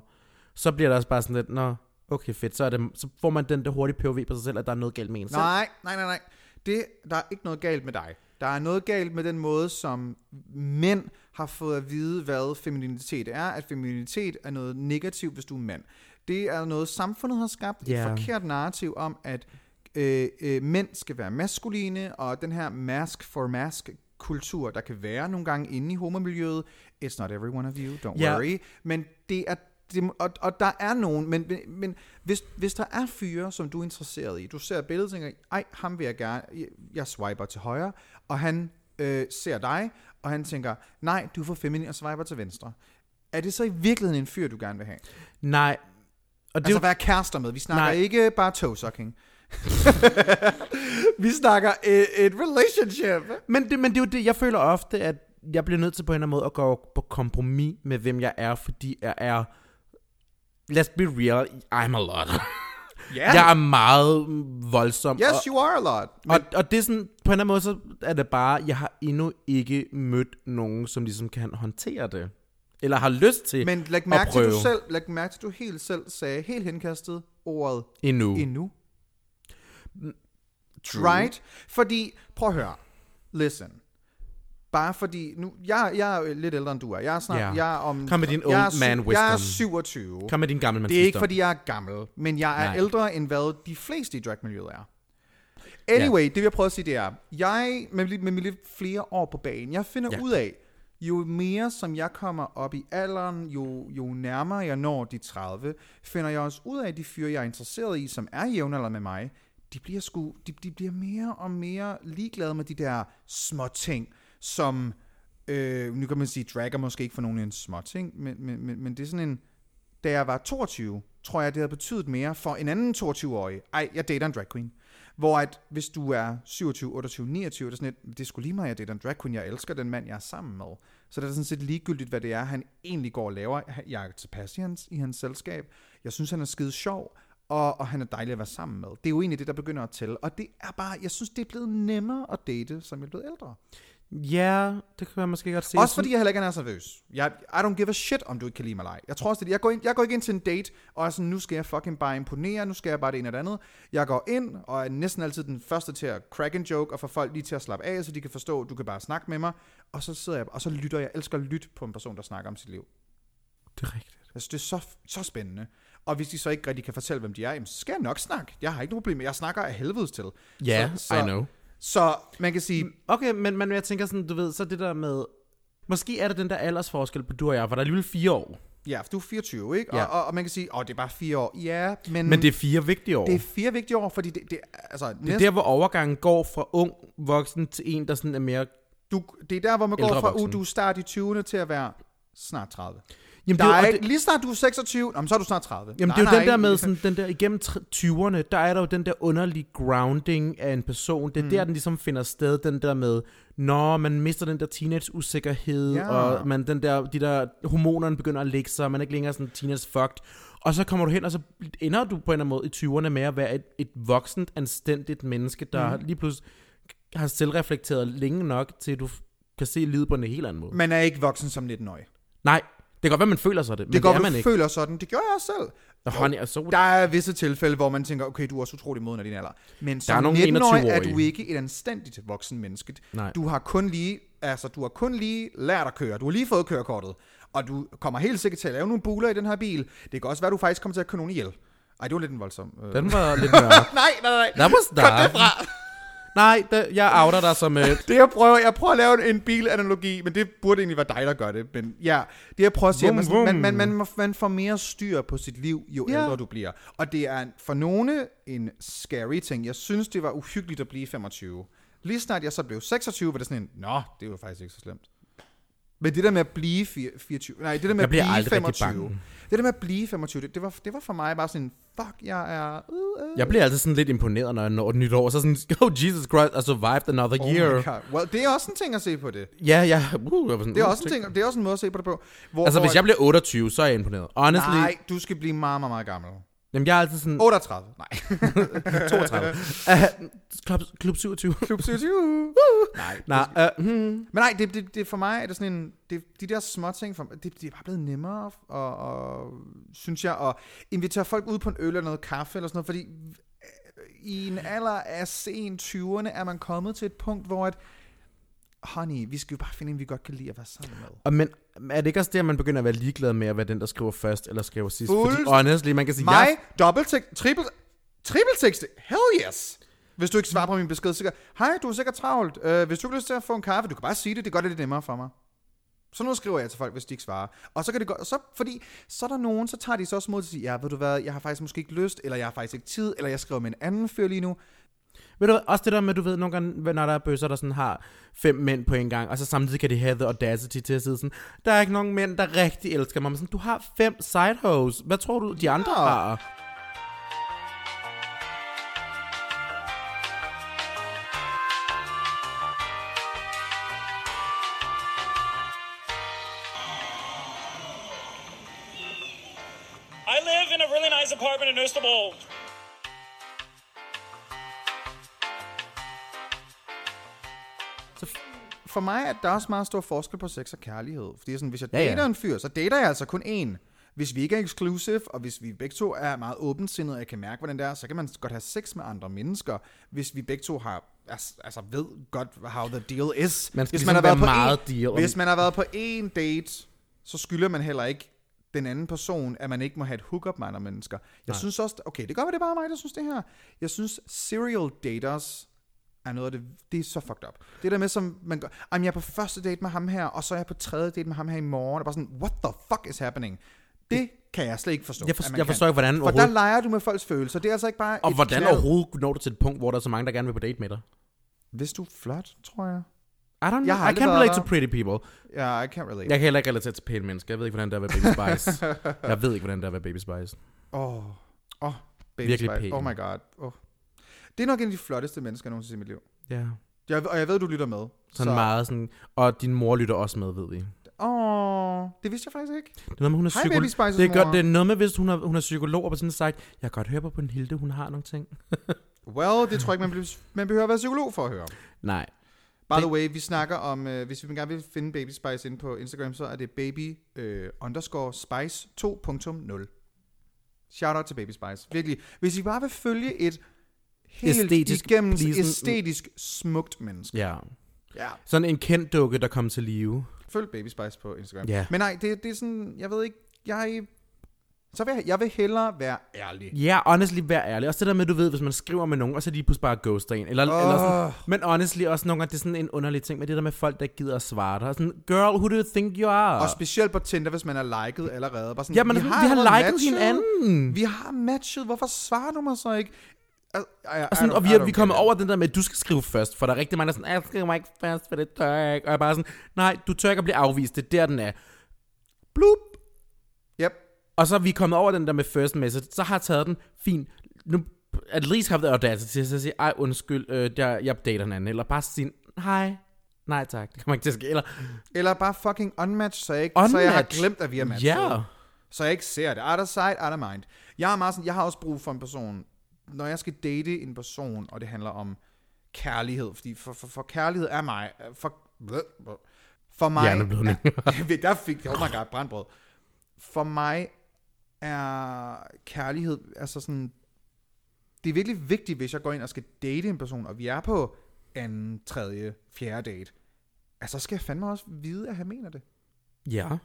så bliver der også bare sådan lidt, nå, okay fedt, så, er det, så får man den der hurtige POV på sig selv, at der er noget galt med en selv. Nej, nej, nej, nej. Det, der er ikke noget galt med dig. Der er noget galt med den måde, som mænd har fået at vide, hvad femininitet er. At femininitet er noget negativt, hvis du er mand. Det er noget, samfundet har skabt. Ja. Et forkert narrativ om, at øh, øh, mænd skal være maskuline, og den her mask for mask kultur, der kan være nogle gange inde i homomiljøet. It's not every one of you, don't Ja. worry. Men det er det, og, og der er nogen, men, men, men hvis, hvis der er fyre, som du er interesseret i, du ser billedet og tænker, ej, ham vil jeg gerne, jeg, jeg swiper til højre, og han øh, ser dig, og han tænker, nej, du er for feminin og swiper til venstre. Er det så i virkeligheden en fyr, du gerne vil have? Nej. Og det Altså er jo, være kærester med. Vi snakker Nej. ikke bare toe-sucking. [laughs] Vi snakker et, et relationship. men, det, men det er jo det, jeg føler ofte, at jeg bliver nødt til på en eller anden måde at gå på kompromis med, hvem jeg er, fordi jeg er, let's be real, I'm a lot. Ja. Jeg er meget voldsom. Yes, og, you are a lot. Men, Og, og det er sådan, på en eller anden måde, så er det bare, jeg har endnu ikke mødt nogen, som ligesom kan håndtere det. Eller har lyst til men læg mærke til, du selv, læg mærke til, du helt selv sagde, helt henkastet ordet endnu. endnu. True. Right? Fordi, prøv at høre. Listen. Bare fordi, nu, jeg, jeg er lidt ældre end du er. Jeg er snart, Ja. jeg er om... Kom med din jeg er old man Jeg er wisdom. 27. Kom med din gamle mands Det er ikke, fordi jeg er gammel, men jeg er Nej. ældre, end hvad de fleste i dragmiljøet er. Anyway, det vil jeg prøve at sige, det er, jeg, med, med lidt flere år på banen, jeg finder Ja. ud af, jo mere som jeg kommer op i alderen, jo, jo nærmere jeg når de 30, finder jeg også ud af, at de fyre, jeg er interesseret i, som er jævnaldrende med mig, de bliver sgu, de, de bliver mere og mere ligeglade med de der små ting, som Øh, nu kan man sige, dragger måske ikke for nogen en små ting, men, men, men, men det er sådan en... Da jeg var 22, tror jeg, det havde betydet mere for en anden 22-årig. Ej, jeg dater en drag queen. Hvor at, hvis du er 27, 28, 29, det er sådan et, det skulle lige mig, jeg dater en drag queen, jeg elsker den mand, jeg er sammen med. Så det er sådan set ligegyldigt, hvad det er, han egentlig går og laver. Jeg er tilpas i hans, i hans selskab. Jeg synes, han er skide sjov, og, og han er dejlig at være sammen med. Det er jo egentlig det, der begynder at tælle. Og det er bare, jeg synes, det er blevet nemmere at date, som jeg er blevet ældre. Ja, det kan jeg måske godt se. Også fordi jeg heller ikke er så nervøs. Jeg, I don't give a shit, om du ikke kan lide mig eller ej. Jeg tror også, det, jeg, går ind, jeg går ikke ind til en date, og er sådan, nu skal jeg fucking bare imponere, nu skal jeg bare det ene og det andet. Jeg går ind, og er næsten altid den første til at crack en joke, og få folk lige til at slappe af, så de kan forstå, at du kan bare snakke med mig. Og så sidder jeg, og så lytter jeg. Jeg elsker at lytte på en person, der snakker om sit liv. Det er rigtigt. Altså, det er så, så spændende. Og hvis de så ikke rigtig kan fortælle, hvem de er, jamen, så skal jeg nok snakke. Jeg har ikke noget problem. Jeg snakker af helvedes til. Ja, så, I know. Så man kan sige, Okay, men, men jeg tænker sådan, du ved, så det der med... Måske er det den der aldersforskel på du og jeg, for der er alligevel fire år. ja, for du er 24, ikke? Ja. Og, og, og man kan sige, åh, det er bare fire år. Ja, men, Men det er fire vigtige år. det er fire vigtige år, fordi det, det, altså, det er der, hvor overgangen går fra ung voksen til en, der sådan er mere... du, det er der, hvor man går fra, uh, du er start i 20'erne til at være snart 30. Jamen, Der det, er, ikke, det, lige snart du er 26, jamen, så er du snart 30. jamen, nej, det er jo nej, den der med sådan, den der igennem tr- 20'erne, der er der jo den der underlige grounding af en person. Det er mm. der, den ligesom finder sted, den der med, når man mister den der teenage-usikkerhed, Ja. og man, den der, de der hormonerne begynder at lægge sig, og man er ikke længere sådan teenage-fucked. Og så kommer du hen, og så ender du på en eller anden måde i 20'erne med at være et, et voksent, anstændigt menneske, der mm. lige pludselig har selvreflekteret længe nok, til du kan se livet på en helt anden måde. Man er ikke voksen som 19-årig. Nej, det kan godt være, man føler sig det, men Det det, er man man ikke. føler sådan. Det gjorde jeg også selv. Og honey, så Der er visse tilfælde, hvor man tænker, okay, du er også utrolig moden af din alder. Men er som nogle 19-årig er 21-årige. du ikke et anstændigt voksen menneske. Nej. Du har kun lige, altså du har kun lige lært at køre. Du har lige fået kørekortet. Og du kommer helt sikkert til at lave nogle buler i den her bil. Det kan også være, at du faktisk kommer til at køre nogen ihjel. Ej, det var lidt en voldsom. Øh. Den var lidt [laughs] mørk. Nej, nej, nej. That was Kom dark. derfra. Nej, det, jeg outer dig som... Uh, Det jeg prøver, jeg prøver at lave en bilanalogi, men det burde egentlig være dig, der gør det. Men ja, det jeg prøver at sige, Vum, er, man, man, vum. man, man, må- man får mere styr på sit liv, jo Ja. ældre du bliver. Og det er for nogle en scary ting. Jeg synes, det var uhyggeligt at blive 25. Lige snart jeg så blev 26, var det sådan en, nå, det var faktisk ikke så slemt. Men det der med at blive fire- 24, nej, det der med at blive aldrig rigtig 25, bange. det der med at blive 25, det, det, var, det var for mig bare sådan, fuck, jeg er... Uh, uh. jeg bliver altid sådan lidt imponeret, når jeg når et nyt år. Så sådan, [laughs] oh Jesus Christ, I survived another Oh year. my God. Well, det er også en ting at se på det. Ja, ja. Uh, sådan, Det er uh, også en ting, det er også en måde at se på det på. Hvor, Altså, hvor hvis jeg bliver 28, så er jeg imponeret. Honestly, Nej, du skal blive meget, meget, meget gammel. Jamen, jeg er altid sådan 38. Nej. [laughs] 32. Uh, [laughs] klub, klub 27. Klub 27. [laughs] Nej. Nej, uh, hmm. Men nej, det, det, det for mig er det sådan en... Det, de der små ting, for, det, det er bare blevet nemmere, og, og, synes jeg, at invitere folk ud på en øl eller noget kaffe eller sådan noget, fordi øh, i en alder af sen 20'erne er man kommet til et punkt, hvor at, honey, vi skal jo bare finde en, vi godt kan lide at være sammen med. Og men er det ikke også det, at man begynder at være ligeglad med at være den, der skriver først eller skriver sidst? Fordi Fuldst- honestly, man kan sige, Mig, jeg, dobbelt triple, triple tekste, hell yes! Hvis du ikke svarer på min besked, så hej, du er sikkert travlt. Uh, hvis du har lyst til at få en kaffe, du kan bare sige det, det gør det lidt nemmere for mig. Så nu skriver jeg til folk, hvis de ikke svarer. Og så kan det gå, så, fordi så er der nogen, så tager de så også mod til at sige, ja, ved du hvad, jeg har faktisk måske ikke lyst, eller jeg har faktisk ikke tid, eller jeg skriver med en anden fyr lige nu. Ved du også det der med, du ved, nogle gange, når der er bøsser, der sådan har fem mænd på en gang, og så samtidig kan de have the audacity til at sidde sådan, der er ikke nogen mænd, der rigtig elsker mig, men sådan, du har fem side hoes. Hvad tror du, de andre Ja. har? I live in a really nice apartment in Istanbul. For mig er der også meget stor forskel på sex og kærlighed. Fordi sådan, hvis jeg Ja, ja. dater en fyr, så dater jeg altså kun én. Hvis vi ikke er exclusive, og hvis vi begge to er meget åbensindede, og jeg kan mærke, hvordan det er, så kan man godt have sex med andre mennesker. Hvis vi begge to har, altså, altså ved godt, how the deal is. Man skal hvis ligesom har være været på meget en, deal Hvis man har været på én date, så skylder man heller ikke den anden person, at man ikke må have et hookup med andre mennesker. Jeg Nej. synes også, okay, det godt være, det er bare mig, der synes det her. Jeg synes, serial daters er noget af det, det er så fucked up. Det der med, som man gør, jamen jeg er på første date med ham her, og så er jeg på tredje date med ham her i morgen, og bare sådan, what the fuck is happening? Det kan jeg slet ikke forstå. Jeg, for, jeg forstår ikke, hvordan For der leger du med folks følelser. Det er altså ikke bare Og hvordan knald. overhovedet når du til et punkt, hvor der er så mange, der gerne vil på date med dig? Hvis du er flot, tror jeg. I don't know. I can't relate der. to pretty people. Ja, I can't relate. Jeg kan heller ikke relatere til pæne mennesker. Jeg ved ikke, hvordan det er være Baby Spice. [laughs] jeg ved ikke, hvordan det er være Baby Spice. Åh, oh, oh, baby Virkelig Spice. pæn. Oh my god. Oh. Det er nok en af de flotteste mennesker, jeg nogensinde har set i mit liv. Ja. Jeg, og jeg ved, du lytter med. Sådan så. meget sådan... Og din mor lytter også med, ved vi. Åh, oh, det vidste jeg faktisk ikke. Det er noget med, hun er psykolog. Baby Spices det er, godt, det er noget med, hvis hun er, hun er psykolog, og på sådan sagt, jeg kan godt høre på på en Hilde, hun har nogle ting. [laughs] Well, det tror jeg ikke, man, bliver, man behøver at være psykolog for at høre. Nej. By the way, vi snakker om, øh, hvis vi gerne vil finde Baby Spice ind på Instagram, så er det baby øh, underscore spice 2.0. Shout out til Baby Spice. Virkelig. Hvis I bare vil følge et helt Æstetisk igennem pleasing- æstetisk smukt menneske. Ja. Ja. Sådan en kendt dukke, der kom til live. Følg Baby Spice på Instagram. Ja. Men nej, det, det er sådan, jeg ved ikke, jeg... Så vil jeg, jeg vil hellere være ærlig. Ja, honestly, vær ærlig. Også det der med, du ved, hvis man skriver med nogen, og så er de pludselig bare ghoster en. Eller, Åh. eller sådan, men honestly, også nogle gange, det er sådan en underlig ting med det der med folk, der ikke gider at svare dig. Sådan, girl, who do you think you are? Og specielt på Tinder, hvis man er liket allerede. Bare sådan, ja, men vi har, vi har liket matchet. hinanden. Vi har matchet. Hvorfor svarer du mig så ikke? I, I, Og, sådan, og vi vi er it. over den der med, at du skal skrive først. For der er rigtig mange, der er sådan, jeg skriver mig ikke først, for det tør jeg ikke. Og jeg er bare sådan, nej, du tør ikke at blive afvist. Det er der, den er. Bloop. Yep. Og så er vi kommet over den der med first message. Så har jeg taget den. Fint. Nu at least have the audacity til at sige, ej undskyld, øh, jeg, jeg dater en anden. Eller bare sige, hej. Nej tak, det kommer ikke til at ske. Eller, Eller bare fucking unmatch, så jeg, ikke, så jeg har Unmatch. glemt, at vi er matchet. ja. Så jeg ikke ser det. Out of sight, out of mind. Jeg, er meget sådan, jeg har også brug for en person, når jeg skal date en person, og det handler om kærlighed, fordi for, for, for kærlighed er mig, for, for mig, er, [laughs] der fik, oh my god, brandbrød. For mig er kærlighed, altså sådan, det er virkelig vigtigt, hvis jeg går ind og skal date en person, og vi er på anden, tredje, fjerde date, altså så skal jeg fandme også vide, at han mener det. Ja.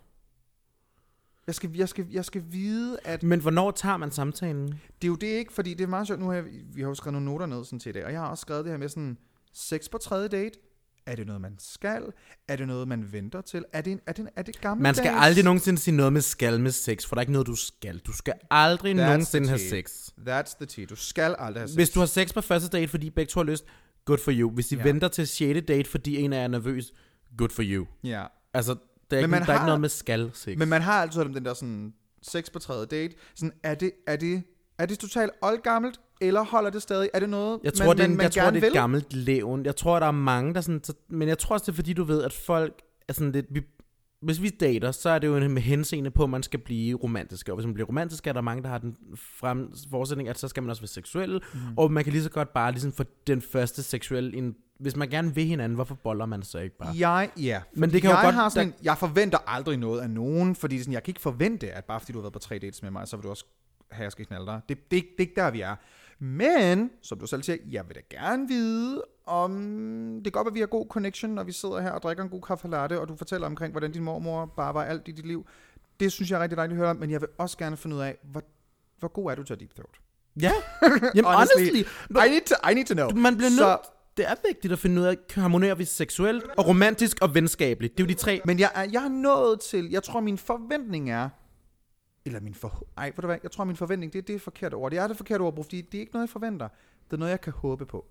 Jeg skal, jeg, skal, jeg skal vide, at Men hvornår tager man samtalen? det er jo det ikke, fordi det er meget sjovt. Nu har jeg, vi har jo skrevet nogle noter ned sådan til det, og jeg har også skrevet det her med sådan, sex på tredje date, er det noget, man skal? Er det noget, man venter til? Er det, er det, er det gammelt Man skal aldrig nogensinde sige noget med skal med sex, for der er ikke noget, du skal. Du skal aldrig That's nogensinde have sex. That's the tea. Du skal aldrig have sex. Hvis du har sex på første date, fordi begge to har lyst, good for you. Hvis I Ja. venter til 6. date, fordi en af jer er nervøs, good for you. Ja. Altså, der er, ikke, man der er ikke har- noget med skal sex. Men man har altid den der sådan, sex på tredje date. Sådan, er det, er det, er det totalt oldgammelt, eller holder det stadig? Er det noget, Jeg tror, man, det er, en- man jeg tror, det er et gammelt levn. Jeg tror, der er mange, der sådan... Så, men jeg tror også, det er fordi, du ved, at folk er sådan lidt... Vi, hvis vi dater, så er det jo med henseende på, at man skal blive romantisk. Og hvis man bliver romantisk, er der mange, der har den frem, foresætning, at så skal man også være seksuel. Mm. Og man kan lige så godt bare ligesom få den første seksuelle... Hvis man gerne vil hinanden, hvorfor boller man så ikke bare? Jeg, ja. Men det kan jo jeg godt- Har sådan, der- en, jeg forventer aldrig noget af nogen, fordi er sådan, jeg kan ikke forvente, at bare fordi du har været på tre dates med mig, så vil du også have, at jeg skal knalde dig. Det, det, det er ikke der, vi er. Men, som du selv siger, jeg vil da gerne vide, om det kan godt at vi har god connection, når vi sidder her og drikker en god kaffe latte, og du fortæller omkring, hvordan din mormor bare var alt i dit liv. Det synes jeg er rigtig dejligt at høre om, men jeg vil også gerne finde ud af, hvor, hvor god er du til at deep throat? Ja, [laughs] Jamen, honestly, I need to, I need to know. man bliver nødt... Det er vigtigt at finde ud af, harmonerer vi seksuelt og romantisk og venskabeligt. Det er jo de tre... Men jeg, er, jeg er nået til, jeg tror min forventning er, eller min for, ej, ved du hvad, jeg tror min forventning, det, det er et forkert ord. Det er det forkerte ord, fordi det er ikke noget, jeg forventer. Det er noget, jeg kan håbe på.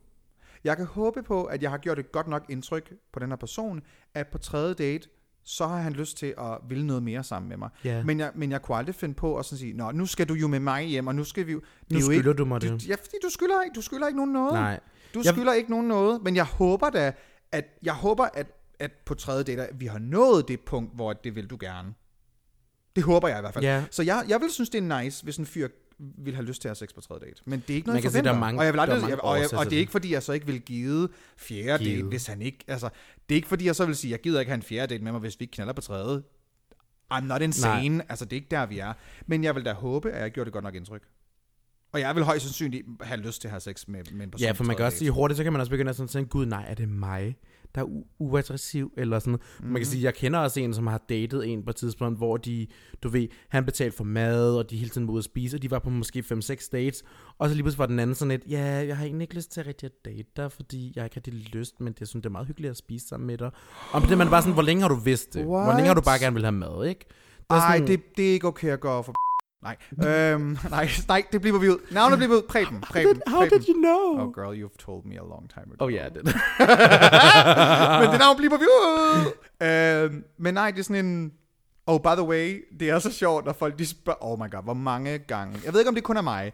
Jeg kan håbe på, at jeg har gjort et godt nok indtryk på den her person, at på tredje date, så har han lyst til at ville noget mere sammen med mig. Ja. Men, jeg, men jeg kunne aldrig finde på at sådan sige, Nå, nu skal du jo med mig hjem, og nu skal vi jo... Nu er skylder ikke, du mig du, det. Ja, fordi du skylder ikke, du skylder ikke nogen noget. Nej. Du Jeg- skylder ikke nogen noget, men jeg håber da, at jeg håber, at, at på tredje date, at vi har nået det punkt, hvor det vil du gerne. Det håber jeg i hvert fald. Ja. Så jeg, jeg vil synes, det er nice, hvis en fyr vil have lyst til at have sex på tredje date. Men det er ikke noget, Man kan jeg sige, der er forventer. mange- og jeg vil der er aldrig, mange jeg, og, jeg, og det er ikke fordi, jeg så ikke vil give fjerde Givet. date, hvis han ikke... Altså, det er ikke fordi, jeg så vil sige, jeg gider ikke have en fjerde date med mig, hvis vi ikke knaller på tredje. I'm not insane. Nej. Altså, det er ikke der, vi er. Men jeg vil da håbe, at jeg gjorde det godt nok indtryk. Og jeg vil højst sandsynligt have lyst til at have sex med, med en person Ja, for man kan også sige hurtigt, så kan man også begynde at sådan tænke, gud nej, er det mig, der er u- uaggressiv, eller sådan mm-hmm. Man kan sige, jeg kender også en, som har datet en på et tidspunkt, hvor de, du ved, han betalte for mad, og de hele tiden var ude at spise, og de var på måske 5-6 dates, og så lige pludselig var den anden sådan lidt, ja, jeg har egentlig ikke lyst til at rigtig at date dig, fordi jeg har ikke rigtig lyst, men det, synes, det er meget hyggeligt at spise sammen med dig. Og det man bare sådan, hvor længe har du vidst det? Hvor længe har du bare What? gerne vil have mad, ikke? Der Ej, sådan- det, det er ikke okay at gå for Nej, øhm, [laughs] nej, nej, det bliver vi ud. Navnet bliver vi ud. Preben, Preben, How Preben. did you know? Oh girl, you've told me a long time ago. Oh ja, det [laughs] men det navn bliver vi ud. øhm, men nej, det er sådan en... Oh, by the way, det er så sjovt, når folk de spørger... Oh my god, hvor mange gange... Jeg ved ikke, om det kun er mig.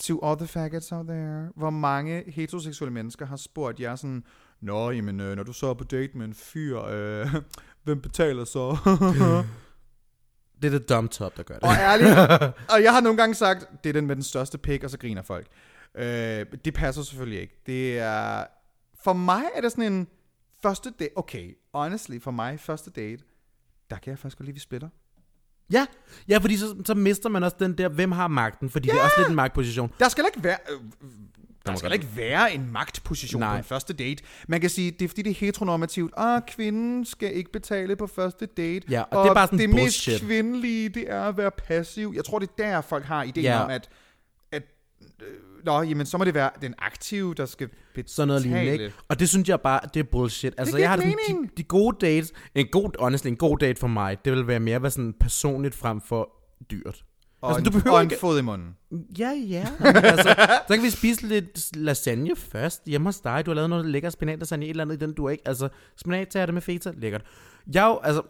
To all the faggots out there. Hvor mange heteroseksuelle mennesker har spurgt jer sådan... Nå, jamen, øh, når du så er på date med en fyr, øh, [laughs] hvem betaler så? Det er det dumb top, der gør det. Og ærligt, [laughs] og jeg har nogle gange sagt, det er den med den største pik, og så griner folk. Øh, det passer selvfølgelig ikke. Det er... For mig er det sådan en første date... Okay, honestly, for mig første date, der kan jeg faktisk godt lide, vi splitter. Ja, ja fordi så, så mister man også den der, hvem har magten, fordi det er også lidt en magtposition. Der skal ikke være... Øh, der skal ikke være en magtposition Nej. på en første date. Man kan sige, det er fordi, det er heteronormativt. Ah, kvinden skal ikke betale på første date. Ja, og det er bare sådan det bullshit. mest kvindelige, det er at være passiv. Jeg tror, det er der, folk har ideen Ja. om, at, at øh, Nå, jamen, så må det være den aktive, der skal betale. Sådan noget lignende, ikke? Og det synes jeg bare, det er bullshit. Altså, giver jeg har det sådan, de, de gode dates, en god, honestly, en god date for mig, det vil være mere være sådan personligt frem for dyrt. Og, Altså, en, du behøver og en ikke- fod i munden. Ja, ja. [laughs] Altså, så kan vi spise lidt lasagne først hjemme hos dig. Du har lavet noget lækker spinat lasagne, et eller andet i den, du ikke. Altså, spinat tager det med feta, lækkert. Jeg jo, altså,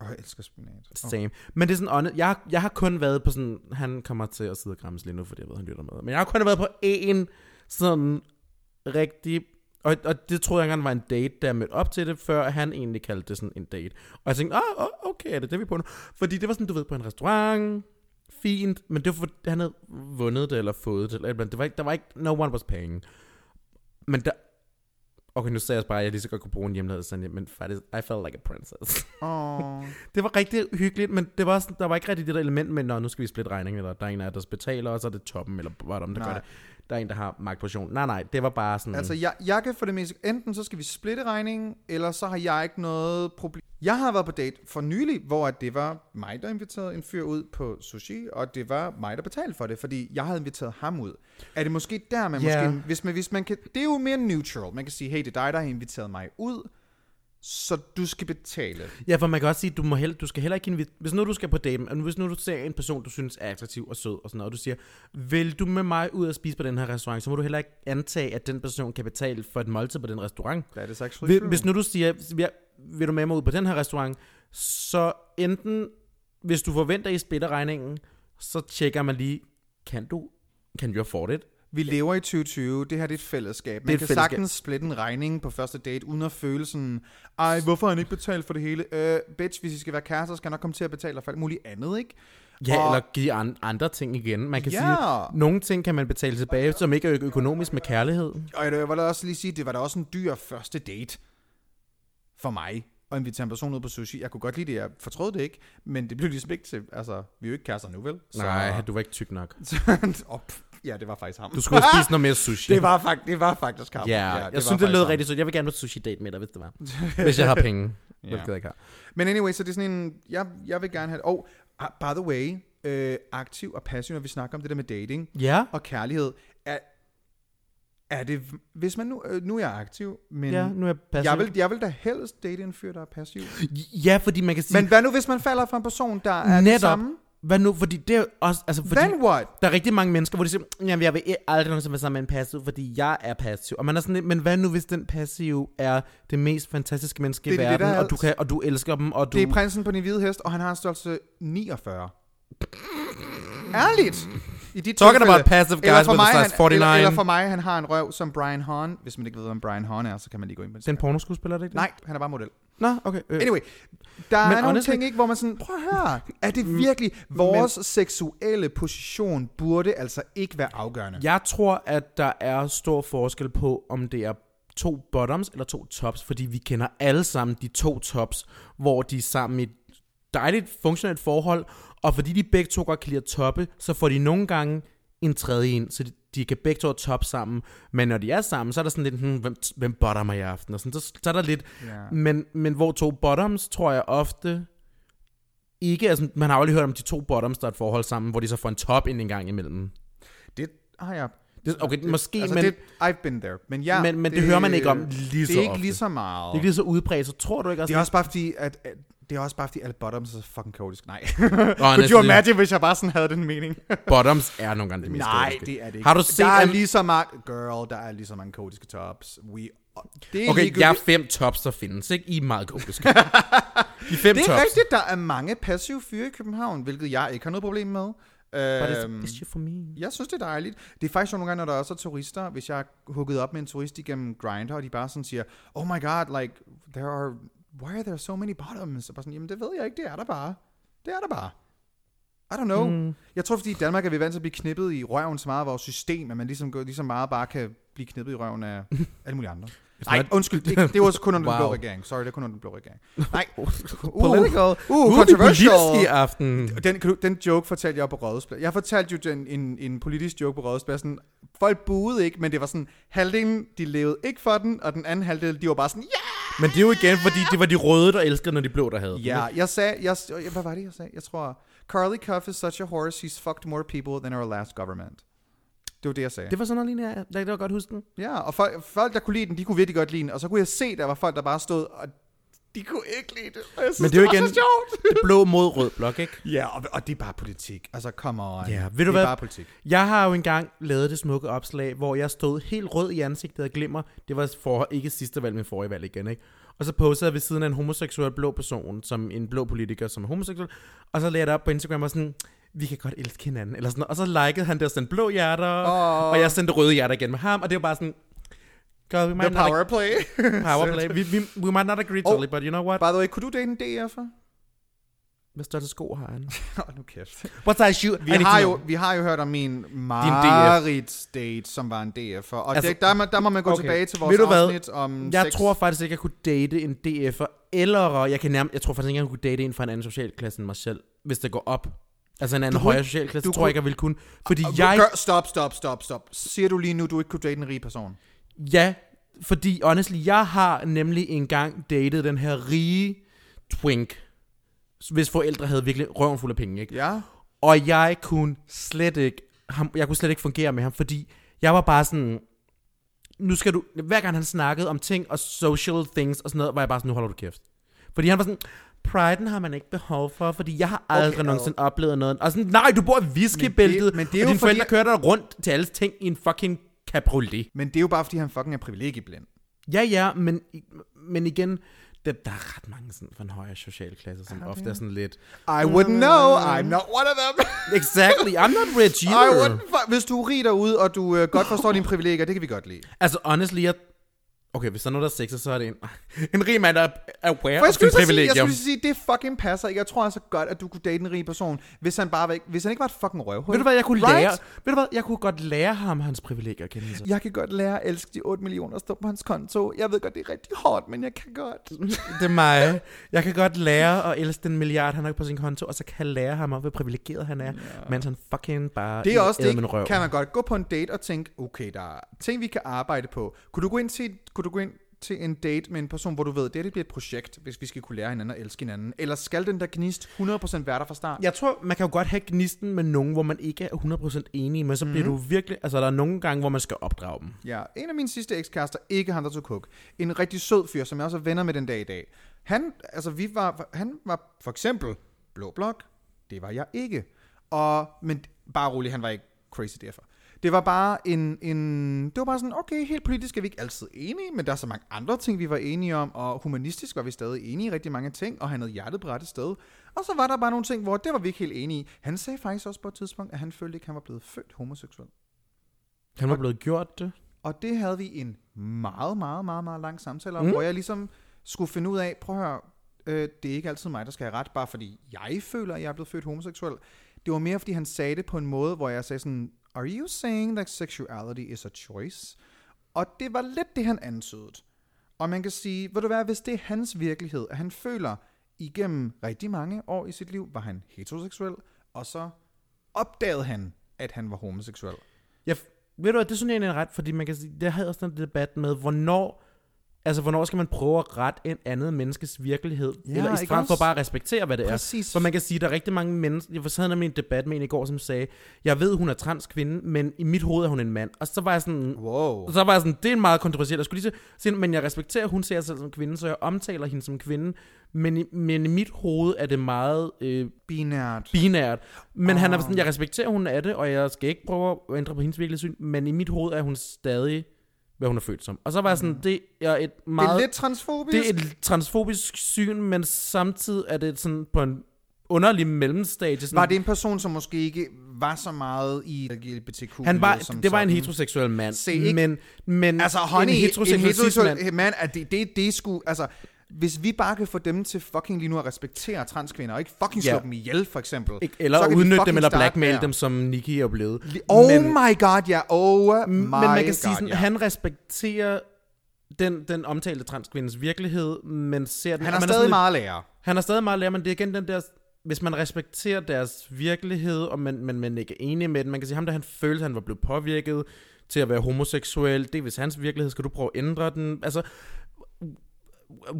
jeg elsker spinat. Oh. same. Men det er sådan, jeg, har- jeg har kun været på sådan, han kommer til at sidde og græmmes lige nu, fordi jeg ved, han lytter med. Men jeg har kun været på én sådan rigtig, og, og det troede jeg engang var en date, der mødte op til det, før han egentlig kaldte det sådan en date. Og jeg tænkte, ah, oh, okay, er det det, vi er på nu? Fordi det var sådan, du ved, på en restaurant, fint, men det var, for, han havde vundet det, eller fået det, eller et eller andet. det var ikke, der var ikke, no one was paying. Men der, okay, nu sagde jeg bare, at jeg lige så godt kunne bruge en hjemmelavet sådan, men faktisk, I felt like a princess. Oh. [laughs] Det var rigtig hyggeligt, men det var sådan, der var ikke rigtig det der element med, når nu skal vi splitte regningen, eller der er en af jer, der betaler, og så er det toppen, eller bottom, der Nej. gør det. Der er en, der har magtposition. Nej, nej, det var bare sådan... Altså, jeg, jeg kan for det meste, enten så skal vi splitte regningen, eller så har jeg ikke noget problem. Jeg har været på date for nylig, hvor det var mig, der inviterede en fyr ud på sushi, og det var mig, der betalte for det, fordi jeg havde inviteret ham ud. Er det måske der, man Ja. måske, hvis man, hvis man kan, det er jo mere neutral. Man kan sige, hey, det er dig, der har inviteret mig ud, så du skal betale. Ja, for man kan også sige, du, må held, du skal heller ikke invite... Hvis nu du skal på date, og hvis nu du ser en person, du synes er attraktiv og sød og sådan noget, og du siger, vil du med mig ud og spise på den her restaurant, så må du heller ikke antage, at den person kan betale for et måltid på den restaurant. That is actually Hvis, hvis nu du siger, vil, vil du med mig ud på den her restaurant, så enten, hvis du forventer, I splitter regningen, så tjekker man lige, kan du, kan you afford it? Vi lever i 2020, det her det er et fællesskab. Man et kan fællesskab. sagtens splitte en regning på første date, uden at føle sådan, ej, hvorfor har han ikke betalt for det hele? Øh, bitch, hvis I skal være kærester, skal jeg nok komme til at betale for alt muligt andet, ikke? Ja, Og- eller give an, andre ting igen. Man kan Ja. sige, nogle ting kan man betale tilbage, som ikke er ø- økonomisk med kærlighed. Og jeg vil også lige sige, det var da også en dyr første date for mig at invitere en person ud på sushi. Jeg kunne godt lide det, jeg fortrød det ikke, men det blev ligesom ikke til, altså, vi er jo ikke kærester nu, vel? Nej, du var ikke tyk nok. [laughs] pff, ja, det var faktisk ham. Du skulle spise noget mere [laughs] sushi. det, var fakt, det var faktisk ham. Ja, jeg var synes, det lød ham. rigtig sødt. Jeg vil gerne på sushi-date med dig, hvis det var. [laughs] hvis jeg har penge. Ja. Hvilket jeg ikke har. Men anyway, så det er sådan en, jeg, jeg vil gerne have, og oh, by the way, øh, aktiv og passiv, når vi snakker om det der med dating Ja, og kærlighed, er, det, hvis man nu, øh, nu er jeg aktiv, men ja, nu er jeg passiv. jeg vil, jeg vil da helst date en fyr, der er passiv. Ja, fordi man kan sige... Men hvad nu, hvis man falder for en person, der er det netop, samme? hvad nu, fordi det er også... Altså, fordi Then what? der er rigtig mange mennesker, hvor de siger, jamen jeg vil aldrig nogensinde være sammen med en passiv, fordi jeg er passiv. Og man er sådan lidt, men hvad nu, hvis den passiv er det mest fantastiske menneske i Det det, verden, er- og, du kan, og du elsker dem, og du... Det er prinsen på den hvide hest, og han har en størrelse 49. Ærligt! I dit Talking about passive guys for with a mig, size han, 49. Eller, eller for mig, han har en røv som Brian Hahn. Hvis man ikke ved, hvem Brian Hahn er, så kan man lige gå ind på Det er en pornoskuespiller, er det ikke det? Nej, han er bare model. Nå, okay. Øh. Anyway, der Men er nogle honestly- ting, ikke, hvor man sådan, prøv at høre, [laughs] er det virkelig, vores seksuelle position burde altså ikke være afgørende. Jeg tror, at der er stor forskel på, om det er to bottoms eller to tops, fordi vi kender alle sammen de to tops, hvor de er sammen i et dejligt funktionelt forhold, og fordi de begge to godt kan lide at toppe, så får de nogle gange en tredje ind, så de, de kan begge to have top sammen. Men når de er sammen, så er der sådan lidt, hmm, hvem, hvem bottomer i aften? Og sådan, så, så er der lidt, Ja. men, men hvor to bottoms, tror jeg ofte ikke, altså man har jo aldrig hørt om de to bottoms, der er et forhold sammen, hvor de så får en top ind en gang imellem. Det har jeg. Det, okay, det, måske, altså men... det, I've been there. Men, ja, Men- men det hører man ikke om lige Det så er ikke ofte. lige så meget. Det er ikke lige så udbredt, så tror du ikke også... Det er også bare fordi, at, at det er også bare, fordi alle bottoms er så fucking kaotisk. Nej. Honestly. Could you imagine, hvis jeg bare sådan havde den mening? Bottoms er nogle gange det mest Nej, kaotiske. det er det ikke. Har du set... Der er lige så mange... Girl, der er lige så mange kaotiske tops. We... Det er Okay, ligegyldigt. jeg er fem tops, der findes, ikke? I er meget kaotiske. [laughs] De fem Det er tops. rigtigt, der er mange passive fyre i København, hvilket jeg ikke har noget problem med. But it's, Øhm, it's for me. jeg synes, det er dejligt. Det er faktisk nogle gange, når der også er turister, hvis jeg er hugget op med en turist igennem Grindr, og de bare sådan siger, oh my god, like, there are, why are there so many bottoms? Og bare sådan, jamen det ved jeg ikke, det er der bare. Det er der bare. I don't know. Mm. Jeg tror, fordi i Danmark er vi vant til at blive knippet i røven så meget af vores system, at man ligesom, ligesom meget bare kan blive knippet i røven af [laughs] alle mulige andre. Nej, undskyld, det, det var kun under den blå Wow. regering. Sorry, det er kun under den blå regering. Nej, [laughs] Political. uh, Uh, controversial. i aften. Den, den joke fortalte jeg på Rådhuspladsen. Jeg fortalte jo den, en, en politisk joke på Rådhuspladsen. Folk buede ikke, men det var sådan, halvdelen, de levede ikke for den, og den anden halvdel, de var bare sådan, ja! Men det er jo igen, fordi det var de røde, der elskede, når de blå, der havde. Ja, jeg sagde, jeg, hvad var det, jeg sagde? Jeg tror, Carly Cuff is such a horse, he's fucked more people than our last government. Det var det, jeg sagde. Det var sådan noget lignende, jeg, kan godt huske den. Ja, og folk, folk, der kunne lide den, de kunne virkelig godt lide den. Og så kunne jeg se, der var folk, der bare stod, og de kunne ikke lide det. Jeg synes, Men det er jo igen det blå mod rød blok, ikke? ja, og, og det er bare politik. Altså, come on. Ja, ved du det er hvad? bare politik. Jeg har jo engang lavet det smukke opslag, hvor jeg stod helt rød i ansigtet og glimmer. Det var for, ikke sidste valg, men forrige valg igen, ikke? Og så postede jeg ved siden af en homoseksuel blå person, som en blå politiker, som er homoseksuel. Og så lagde jeg det op på Instagram og sådan, vi kan godt elske hinanden. Eller sådan, og så likede han det og sendte blå hjerter, Åh. og jeg sendte røde hjerter igen med ham. Og det var bare sådan, God, we might The not power play. ag- power play. [laughs] We, we, [laughs] we might not agree totally, but you know what? By the way, kunne du date en DF'er? Hvad største sko har han? [laughs] Hold nu kæft. What size shoe? Vi har, jo, vi har jo hørt om min DF. Marits date, som var en DF'er. Og Altså- det, der, må, der må man gå okay. tilbage til vores Ved du hvad? afsnit om Jeg sex. tror faktisk ikke, jeg kunne date en DF'er, eller jeg kan nærmest, jeg tror faktisk ikke, jeg kunne date en fra en anden socialklasse end mig selv, hvis det går op. Altså en anden kunne højere ikke- socialklasse, du tror jeg ikke, jeg ville kunne. Fordi Og jeg, Gør, stop, stop, stop, stop. Siger du lige nu, du ikke kunne date en rig person? ja, fordi honestly, jeg har nemlig engang datet den her rige twink, hvis forældre havde virkelig røven fuld af penge, ikke? Ja. Og jeg kunne slet ikke, ham, jeg kunne slet ikke fungere med ham, fordi jeg var bare sådan, nu skal du, hver gang han snakkede om ting og social things og sådan noget, var jeg bare sådan, nu holder du kæft. Fordi han var sådan, priden har man ikke behov for, fordi jeg har aldrig Okay, okay, nogensinde oplevet noget. Og sådan, nej, du bor i whiskybæltet, Men det- men det er og jo dine fordi- forældre kører dig rundt til alle ting i en fucking cabriolet. Men det er jo bare, fordi han fucking er privilegieblind. Ja, ja, men, men igen, det, der er ret mange sådan fra en højere socialklasse, som ofte er sådan lidt, I wouldn't know. I'm not one of them. [laughs] exactly, I'm not rich I either. wouldn't, fu- hvis du er rig derude, og du øh, godt forstår dine privilegier, det kan vi godt lide. Altså, honestly, jeg... Okay, hvis der er noget, der er sexet, så er det en, [laughs] en rig mand, der er aware of sin sige, jeg privilegium. skulle sige, det fucking passer ikke. Jeg tror altså godt, at du kunne date en rig person, hvis han bare var, ikke- hvis han ikke var et fucking røvhul. Ved du hvad, jeg kunne Right? lære... Ved du hvad, jeg kunne godt lære ham hans privilegier at kende. Så. Jeg kan godt lære at elske de 8 millioner, der står på hans konto. Jeg ved godt, det er rigtig hårdt, men jeg kan godt. [laughs] Det er mig. Jeg kan godt lære at elske den milliard, han har på sin konto, og så kan jeg lære ham hvor privilegeret han er, ja. mens han fucking bare Det er også det, kan man godt gå på en date og tænke, okay, der er ting, vi kan arbejde på. Kunne du gå ind til, kunne du gå ind til en date med en person, hvor du ved, det, her, det bliver et projekt, hvis vi skal kunne lære hinanden at elske hinanden? Eller skal den der gnist 100% være der fra start? Jeg tror, man kan jo godt have gnisten med nogen, hvor man ikke er 100% enig, men så bliver Mhm. du virkelig... Altså, der er nogle gange, hvor man skal opdrage dem. Ja, en af mine sidste ekskærester, ikke Hunter to Cook. En rigtig sød fyr, som jeg også er venner med den dag i dag. Han, altså vi var, han var for eksempel blå blok. Det var jeg ikke. Og, men bare rolig, han var ikke crazy derfor. Det var bare en, en, det var bare sådan, okay, helt politisk er vi ikke altid enige, men der er så mange andre ting, vi var enige om, og humanistisk var vi stadig enige i rigtig mange ting, og han havde hjertet på rette sted. Og så var der bare nogle ting, hvor det var vi ikke helt enige i. Han sagde faktisk også på et tidspunkt, at han følte ikke, at han var blevet født homoseksuel. Han var blevet gjort det. Og det havde vi en meget, meget, meget, meget lang samtale om, mm. Hvor jeg ligesom skulle finde ud af, prøv at høre, øh, det er ikke altid mig, der skal have ret, bare fordi jeg føler, at jeg er blevet født homoseksuel. Det var mere, fordi han sagde det på en måde, hvor jeg sagde sådan, are you saying that sexuality is a choice? Og det var lidt det, han antydede. Og man kan sige, ved du hvad, hvis det er hans virkelighed, at han føler igennem rigtig mange år i sit liv, var han heteroseksuel, og så opdagede han, at han var homoseksuel. Jeg, ved du hvad, det synes jeg egentlig er ret, fordi man kan sige, det havde også den debat med, hvornår Altså, hvornår skal man prøve at rette en andet menneskes virkelighed? Ja, eller i stedet for bare at respektere, hvad det Præcis. er. For man kan sige, at der er rigtig mange mennesker... Jeg sad nemlig i en debat med en i går, som sagde, jeg ved, hun er transkvinde, men i mit hoved er hun en mand. Og så var jeg sådan... Wow. Så var jeg sådan, det er en meget kontroversielt. Jeg skulle lige sige, men jeg respekterer, at hun ser sig selv som kvinde, så jeg omtaler hende som kvinde. Men i, men i mit hoved er det meget øh, Binært. binært. Men han er Ah. sådan, jeg respekterer, hun er det, og jeg skal ikke prøve at ændre på hendes virkelighedssyn, men i mit hoved er hun stadig, hvad hun er født som. Og så var jeg sådan, det er et Det meget... er lidt transfobisk. det er et transfobisk syn, men samtidig er det sådan på en underlig mellemstadie. Sådan, Var det en person, som måske ikke var så meget i LGBTQ? han var, som det var en sådan? heteroseksuel mand, Se, ikke- men, men Altså, honey, en en heteroseksuel, heteroseksuel cis-mand- mand, at det, det, det sgu... Altså, hvis vi bare kan få dem til fucking lige nu at respektere transkvinder, og ikke fucking slå Ja. dem ihjel, for eksempel. ikke, eller så udnytte dem, eller blackmail dem, som Nikki er blevet. Oh men, my god, ja. Oh my men man kan sige sådan, ja. han respekterer den, den omtalte transkvindes virkelighed, men ser den... Han er man stadig sådan meget lærer. Han er stadig meget lærer, men det er igen den der... Hvis man respekterer deres virkelighed, og man, man, man ikke er enig med den, man kan sige, ham der han følte, han var blevet påvirket til at være homoseksuel, det er hvis hans virkelighed, skal du prøve at ændre den? Altså,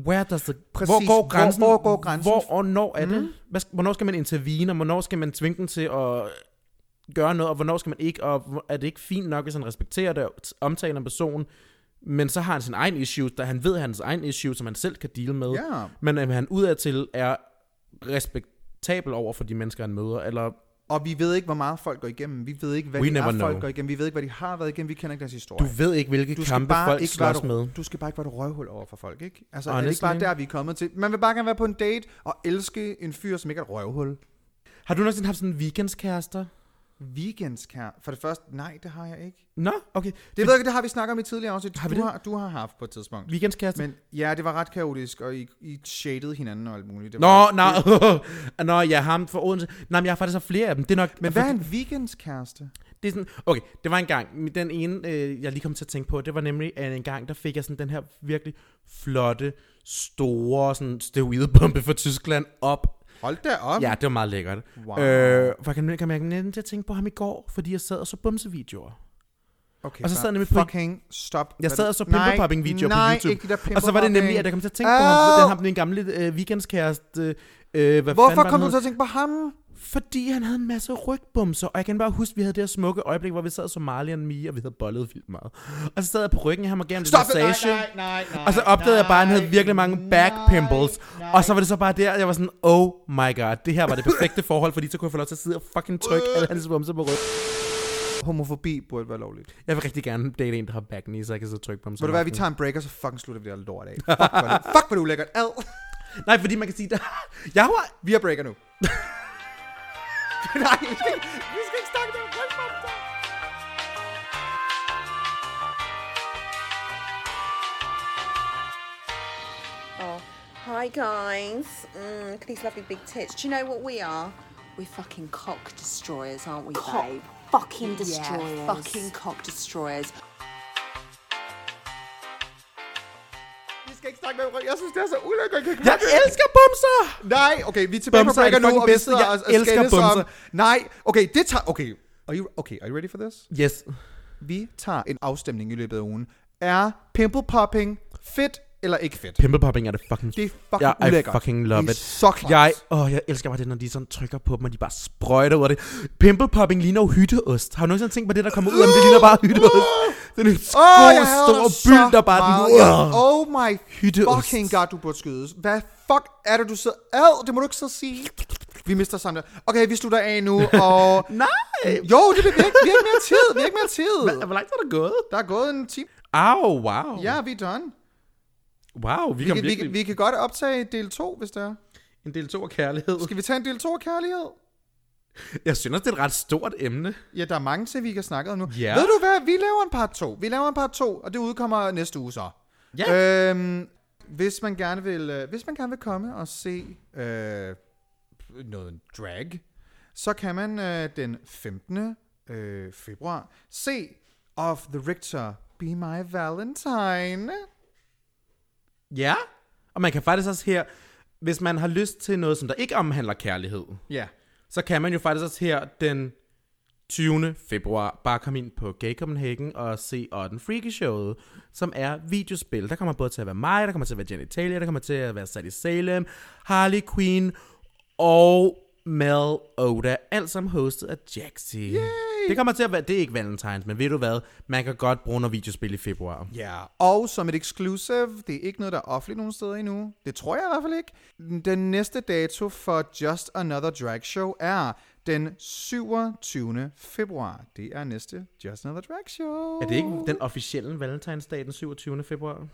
where does the, Præcis. hvor går Hvor- grænsen? hvor går grænsen? Hvor og når er det? Hvad, hvornår skal man intervene, og hvornår skal man tvinge den til at gøre noget, og hvornår skal man ikke, og hvor- er det ikke fint nok, hvis han respekterer det, omtaler en person, men så har han sin egen issues, der han ved, hans egen issues, som han selv kan deale med. Ja. Men at han udadtil er respektabel over for de mennesker, han møder, eller Og vi ved ikke, hvor meget folk går igennem. Vi ved ikke, hvad We de er, folk know. går igennem. Vi ved ikke, hvad de har været igennem. Vi kender ikke deres du historie. ved ikke, hvilke Du kampe folk ikke slås med. Du skal bare ikke være et røvhul over for folk, ikke? Altså, er det ikke Honestly. bare der, vi er kommet til? Man vil bare gerne være på en date og elske en fyr, som ikke er et røvhul. Har du nogensinde haft sådan en weekendskærester? Weekendskær. For det første, nej, det har jeg ikke. Nå, okay. Det ved jeg, det har vi snakket om i tidligere afsnit. Har vi du, det? har, du har haft på et tidspunkt. Weekendskærester? Men ja, det var ret kaotisk, og I, I shadede hinanden og alt muligt. Det Nå, var, nå, [laughs] nå, ja, ham for Odense. Nej, men jeg har faktisk haft flere af dem. Det er nok... Men hvad er en weekendskæreste? Det er sådan, okay, det var en gang, den ene, øh, jeg lige kom til at tænke på, det var nemlig at en gang, der fik jeg sådan den her virkelig flotte, store, sådan steroidebombe fra Tyskland op. Hold da op. Ja, det var meget lækkert. Wow. Øh, for jeg kan, kan mærke næsten til at tænke på ham i går, fordi jeg sad og så bumsevideoer. Okay, Og så sad jeg nemlig på- Fucking stop. Jeg sad og så Nej, pimple-popping-videoer på YouTube. ikke de der Og så var det nemlig, at jeg kom til at tænke på ham, den ham, den gamle øh, weekendskæreste. Øh, hvad Hvorfor kom du til at tænke på ham? Fordi han havde en masse rygbumser, og jeg kan bare huske, at vi havde det her smukke øjeblik, hvor vi sad som Marley og Mia, og vi havde bollet vildt meget. Og så sad jeg på ryggen af ham og gav ham Stop det det! massage. Nej, nej, nej, Og så opdagede jeg bare, at han havde nej, virkelig mange back pimples. nej. Og så var det så bare der, jeg var sådan, oh my god, det her var det perfekte forhold, fordi så kunne jeg få lov til at sidde og fucking trykke alle hans bumser på ryggen. Homofobi burde være lovligt. Jeg vil rigtig gerne date en, der har back knee, så jeg kan og trykke på ham. Ved du hvad, vi tager en break, og så fucking slutter vi det her lort af. Fuck, hvor er det, fuck, hvor er det ulækkert. Ad. [laughs] Nej, fordi man kan sige, der... jeg var... Vi har breaker nu. [laughs] Nej, vi skal, ikke- vi skal ikke snakke mere. Hold for dig. Oh, hi guys. Mm, look at these lovely big tits. Do you know what we are? We're fucking cock destroyers, aren't we, babe? Fucking destroyers. Yeah, fucking cock destroyers. Vi skal ikke snakke mere. Jeg synes, det er så ulækkert. Jeg, Jeg elsker bumser! Nej, okay, vi er tilbage Bumser på er breaker nu, og vi sidder Jeg og, og elsker skændes om... bumser. Nej, okay, det tager... Okay, are you, okay, are you ready for this? Yes. Vi tager en afstemning i løbet af ugen. Er pimple popping fedt eller ikke fedt? Pimple popping er det fucking... Det er fucking Ja, I ulækkert. fucking love det er it. så klart. Jeg, åh, jeg elsker bare det, når de sådan trykker på dem, og de bare sprøjter ud af det. Pimple popping ligner jo hytteost. Har du nogensinde tænkt på det, der kommer ud af dem? Det ligner bare hytteost. Det er en jeg hader stor byld, der bare... Den, uh. Oh my Hytteost. fucking god, du burde skydes. Hvad fuck er det, du sidder... Ad, det må du ikke så sige. Vi mister sammen. Okay, vi slutter af nu, [laughs] og... Nej! Jo, det er vi ikke, vi har ikke mere tid. Vi har ikke mere tid. Hvor langt er der gået? Der er gået en time. Au, wow. Ja, vi er done. Wow, vi, Vi kan, vi, virkelig... kan, vi kan godt optage del 2, hvis det er. En del to af kærlighed. Skal vi tage en del 2 af kærlighed? Jeg synes, det er et ret stort emne. Ja, der er mange til, vi kan snakke om nu. Ja. Ved du hvad? Vi laver en part 2. Vi laver en part 2, og det udkommer næste uge så. Ja. Øhm, hvis man gerne vil, øh, hvis man gerne vil komme og se øh, noget drag, så kan man øh, den 15. Øh, februar se Of the Richter Be My Valentine. Ja. Og man kan faktisk også her, hvis man har lyst til noget, som der ikke omhandler kærlighed, Ja. så kan man jo faktisk også her den 20. februar. Bare kom ind på Gay Copenhagen og se Otten Freaky Showet, som er videospil. Der kommer både til at være mig, der kommer til at være Genitalia, der kommer til at være Sadie Salem, Harley Quinn og Mel Oda. Alt sammen hostet af Jaxi. Det kommer til at være, det er ikke Valentines, men ved du hvad? Man kan godt bruge noget videospil i februar. Ja, og som et exclusive, det er ikke noget, der er offentligt nogen steder endnu. Det tror jeg i hvert fald ikke. Den næste dato for Just Another Drag Show er den 27. februar. Det er næste Just Another Drag Show. Er det ikke den officielle Valentinsdag den 27. februar?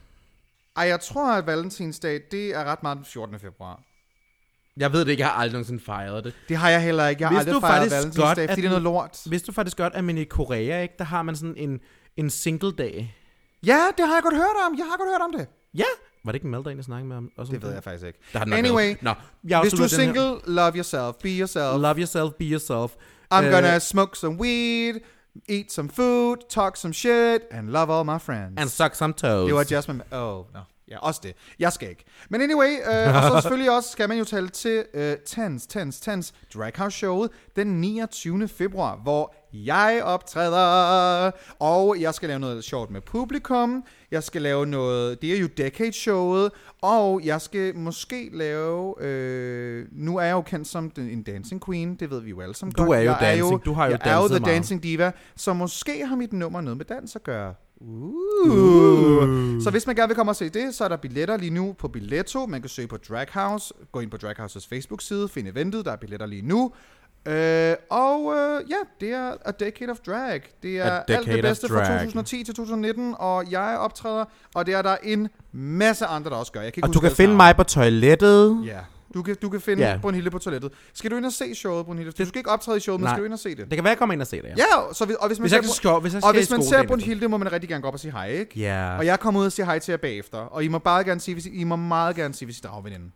Ej, jeg tror, at Valentinsdag, det er ret meget den 14. februar. Jeg ved det ikke, jeg har aldrig nogensinde fejret det. Det har jeg heller ikke. Jeg har Vidste aldrig du fejret Valentinsdag, fordi det er noget lort. Vidste du faktisk godt, at man i Korea, ikke, der har man sådan en, en single dag? Ja, det har jeg godt hørt om. Jeg har godt hørt om det. Ja! Var det ikke Mel, der egentlig snakkede med om? Også Det ved jeg faktisk ikke. Der har Anyway. Nå, jeg Hvis du er den her. single, love yourself. Be yourself. Love yourself, be yourself. I'm Øh, gonna smoke some weed, eat some food, talk some shit, and love all my friends. And suck some toes. Det var just my... Oh, no. Ja, også det. Jeg skal ikke. Men anyway, øh, og så [laughs] selvfølgelig også skal man jo tale til øh, Tens, Tens, Tens Drag House showet den 29. februar, hvor jeg optræder, og jeg skal lave noget sjovt med publikum. Jeg skal lave noget, det er jo Decade showet, og jeg skal måske lave, øh, nu er jeg jo kendt som en dancing queen, det ved vi jo alle sammen Du godt. er jo jeg dancing, du har jo jeg er jo the meget. dancing diva, så måske har mit nummer noget med dans at gøre. Uh. Så hvis man gerne vil komme og se det, så er der billetter lige nu på Billetto. Man kan søge på Drag House. Gå ind på Drag Houses Facebook-side, find eventet, der er billetter lige nu. Øh, og øh, ja, det er A Decade of Drag. Det er alt det bedste fra Drag. 2010 til 2019, og jeg optræder, og det er der en masse andre, der også gør. Jeg kan ikke Og du kan finde navne. mig på toilettet. Ja, du kan, du kan finde yeah. Brunhilde på toilettet. Skal du ind og se showet, Brunhilde? Du skal ikke optræde i showet, men skal du ind og se det? Det kan være, jeg kommer ind og se det, ja. Ja, så hvis, og hvis man Hvis ser, jeg, skå, hvis jeg og skal hvis man ser. Brunhilde, må man rigtig gerne gå op og sige hej, ikke? Ja. Og jeg kommer ud og siger hej til jer bagefter. Og I må bare gerne sige, hvis I, I må meget gerne sige, hvis I drager veninde.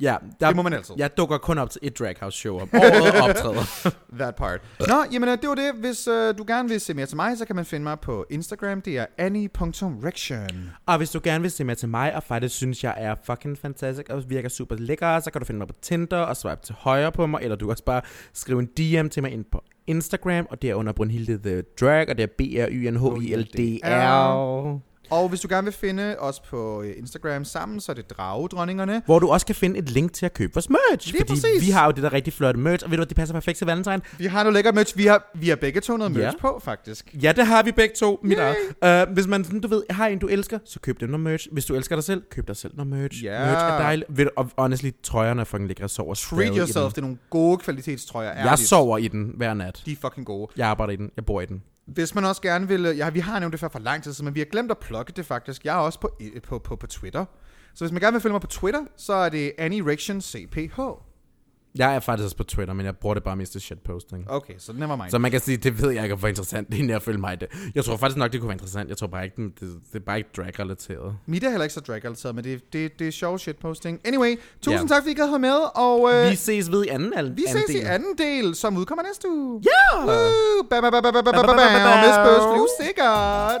Ja, der, Det må man altid. Jeg dukker kun op til et drag house show om året [laughs] optræder. That part. Nå, jamen øh, det var det. Hvis øh, du gerne vil se mere til mig, så kan man finde mig på Instagram. Det er annie.rection. og hvis du gerne vil se mere til mig, og faktisk synes, jeg er fucking fantastisk og virker super lækker, så kan du finde mig på Tinder og swipe til højre på mig, eller du kan også bare skrive en DM til mig ind på Instagram, og det er under Brunhilde The Drag, og det er B-R-Y-N-H-I-L-D-R. Og hvis du gerne vil finde os på øh, Instagram sammen, så er det Dragedronningerne. Hvor du også kan finde et link til at købe vores merch. Lige fordi præcis. vi har jo det der rigtig flotte merch, og ved du det passer perfekt til Valentine. Vi har noget lækker merch. Vi har, vi har begge to noget merch Ja. på, faktisk. Ja, det har vi begge to. Mit. Uh, hvis man du ved, har en, du elsker, så køb den noget merch. Hvis du elsker dig selv, køb dig selv noget merch. Ja. Merch er dejligt. Ved, du, og honestly, trøjerne er fucking lækre. Jeg sover Treat yourself. Det er nogle gode kvalitetstrøjer. Jeg ærligt. sover i den hver nat. De er fucking gode. Jeg arbejder i den. Jeg bor i den. Hvis man også gerne vil... Ja, vi har nævnt det før for lang tid siden, men vi har glemt at plukke det faktisk. Jeg er også på, på, på, på Twitter. Så hvis man gerne vil følge mig på Twitter, så er det Annie CPH. Jeg er faktisk også på Twitter, men jeg bruger det bare mest til shitposting. Okay, så never mind. Så man kan sige, det ved jeg ikke, hvor interessant det er at følge mig i det. Jeg tror faktisk nok, det kunne være interessant. Jeg tror bare ikke, det, det er bare ikke drag-relateret. Mit er heller ikke så drag-relateret, men det, det, det er sjov shitposting. Anyway, tusind Ja. tak, fordi I gad have med, og øh, Vi ses ved i anden, al- vi anden ses i del. anden del, som udkommer næste uge. Ja! Woo! Ba, ba, ba, ba, ba, ba, ba, ba, ba, Ba, ba, ba, ba, ba. ba. Med spørgsmål, sikkert.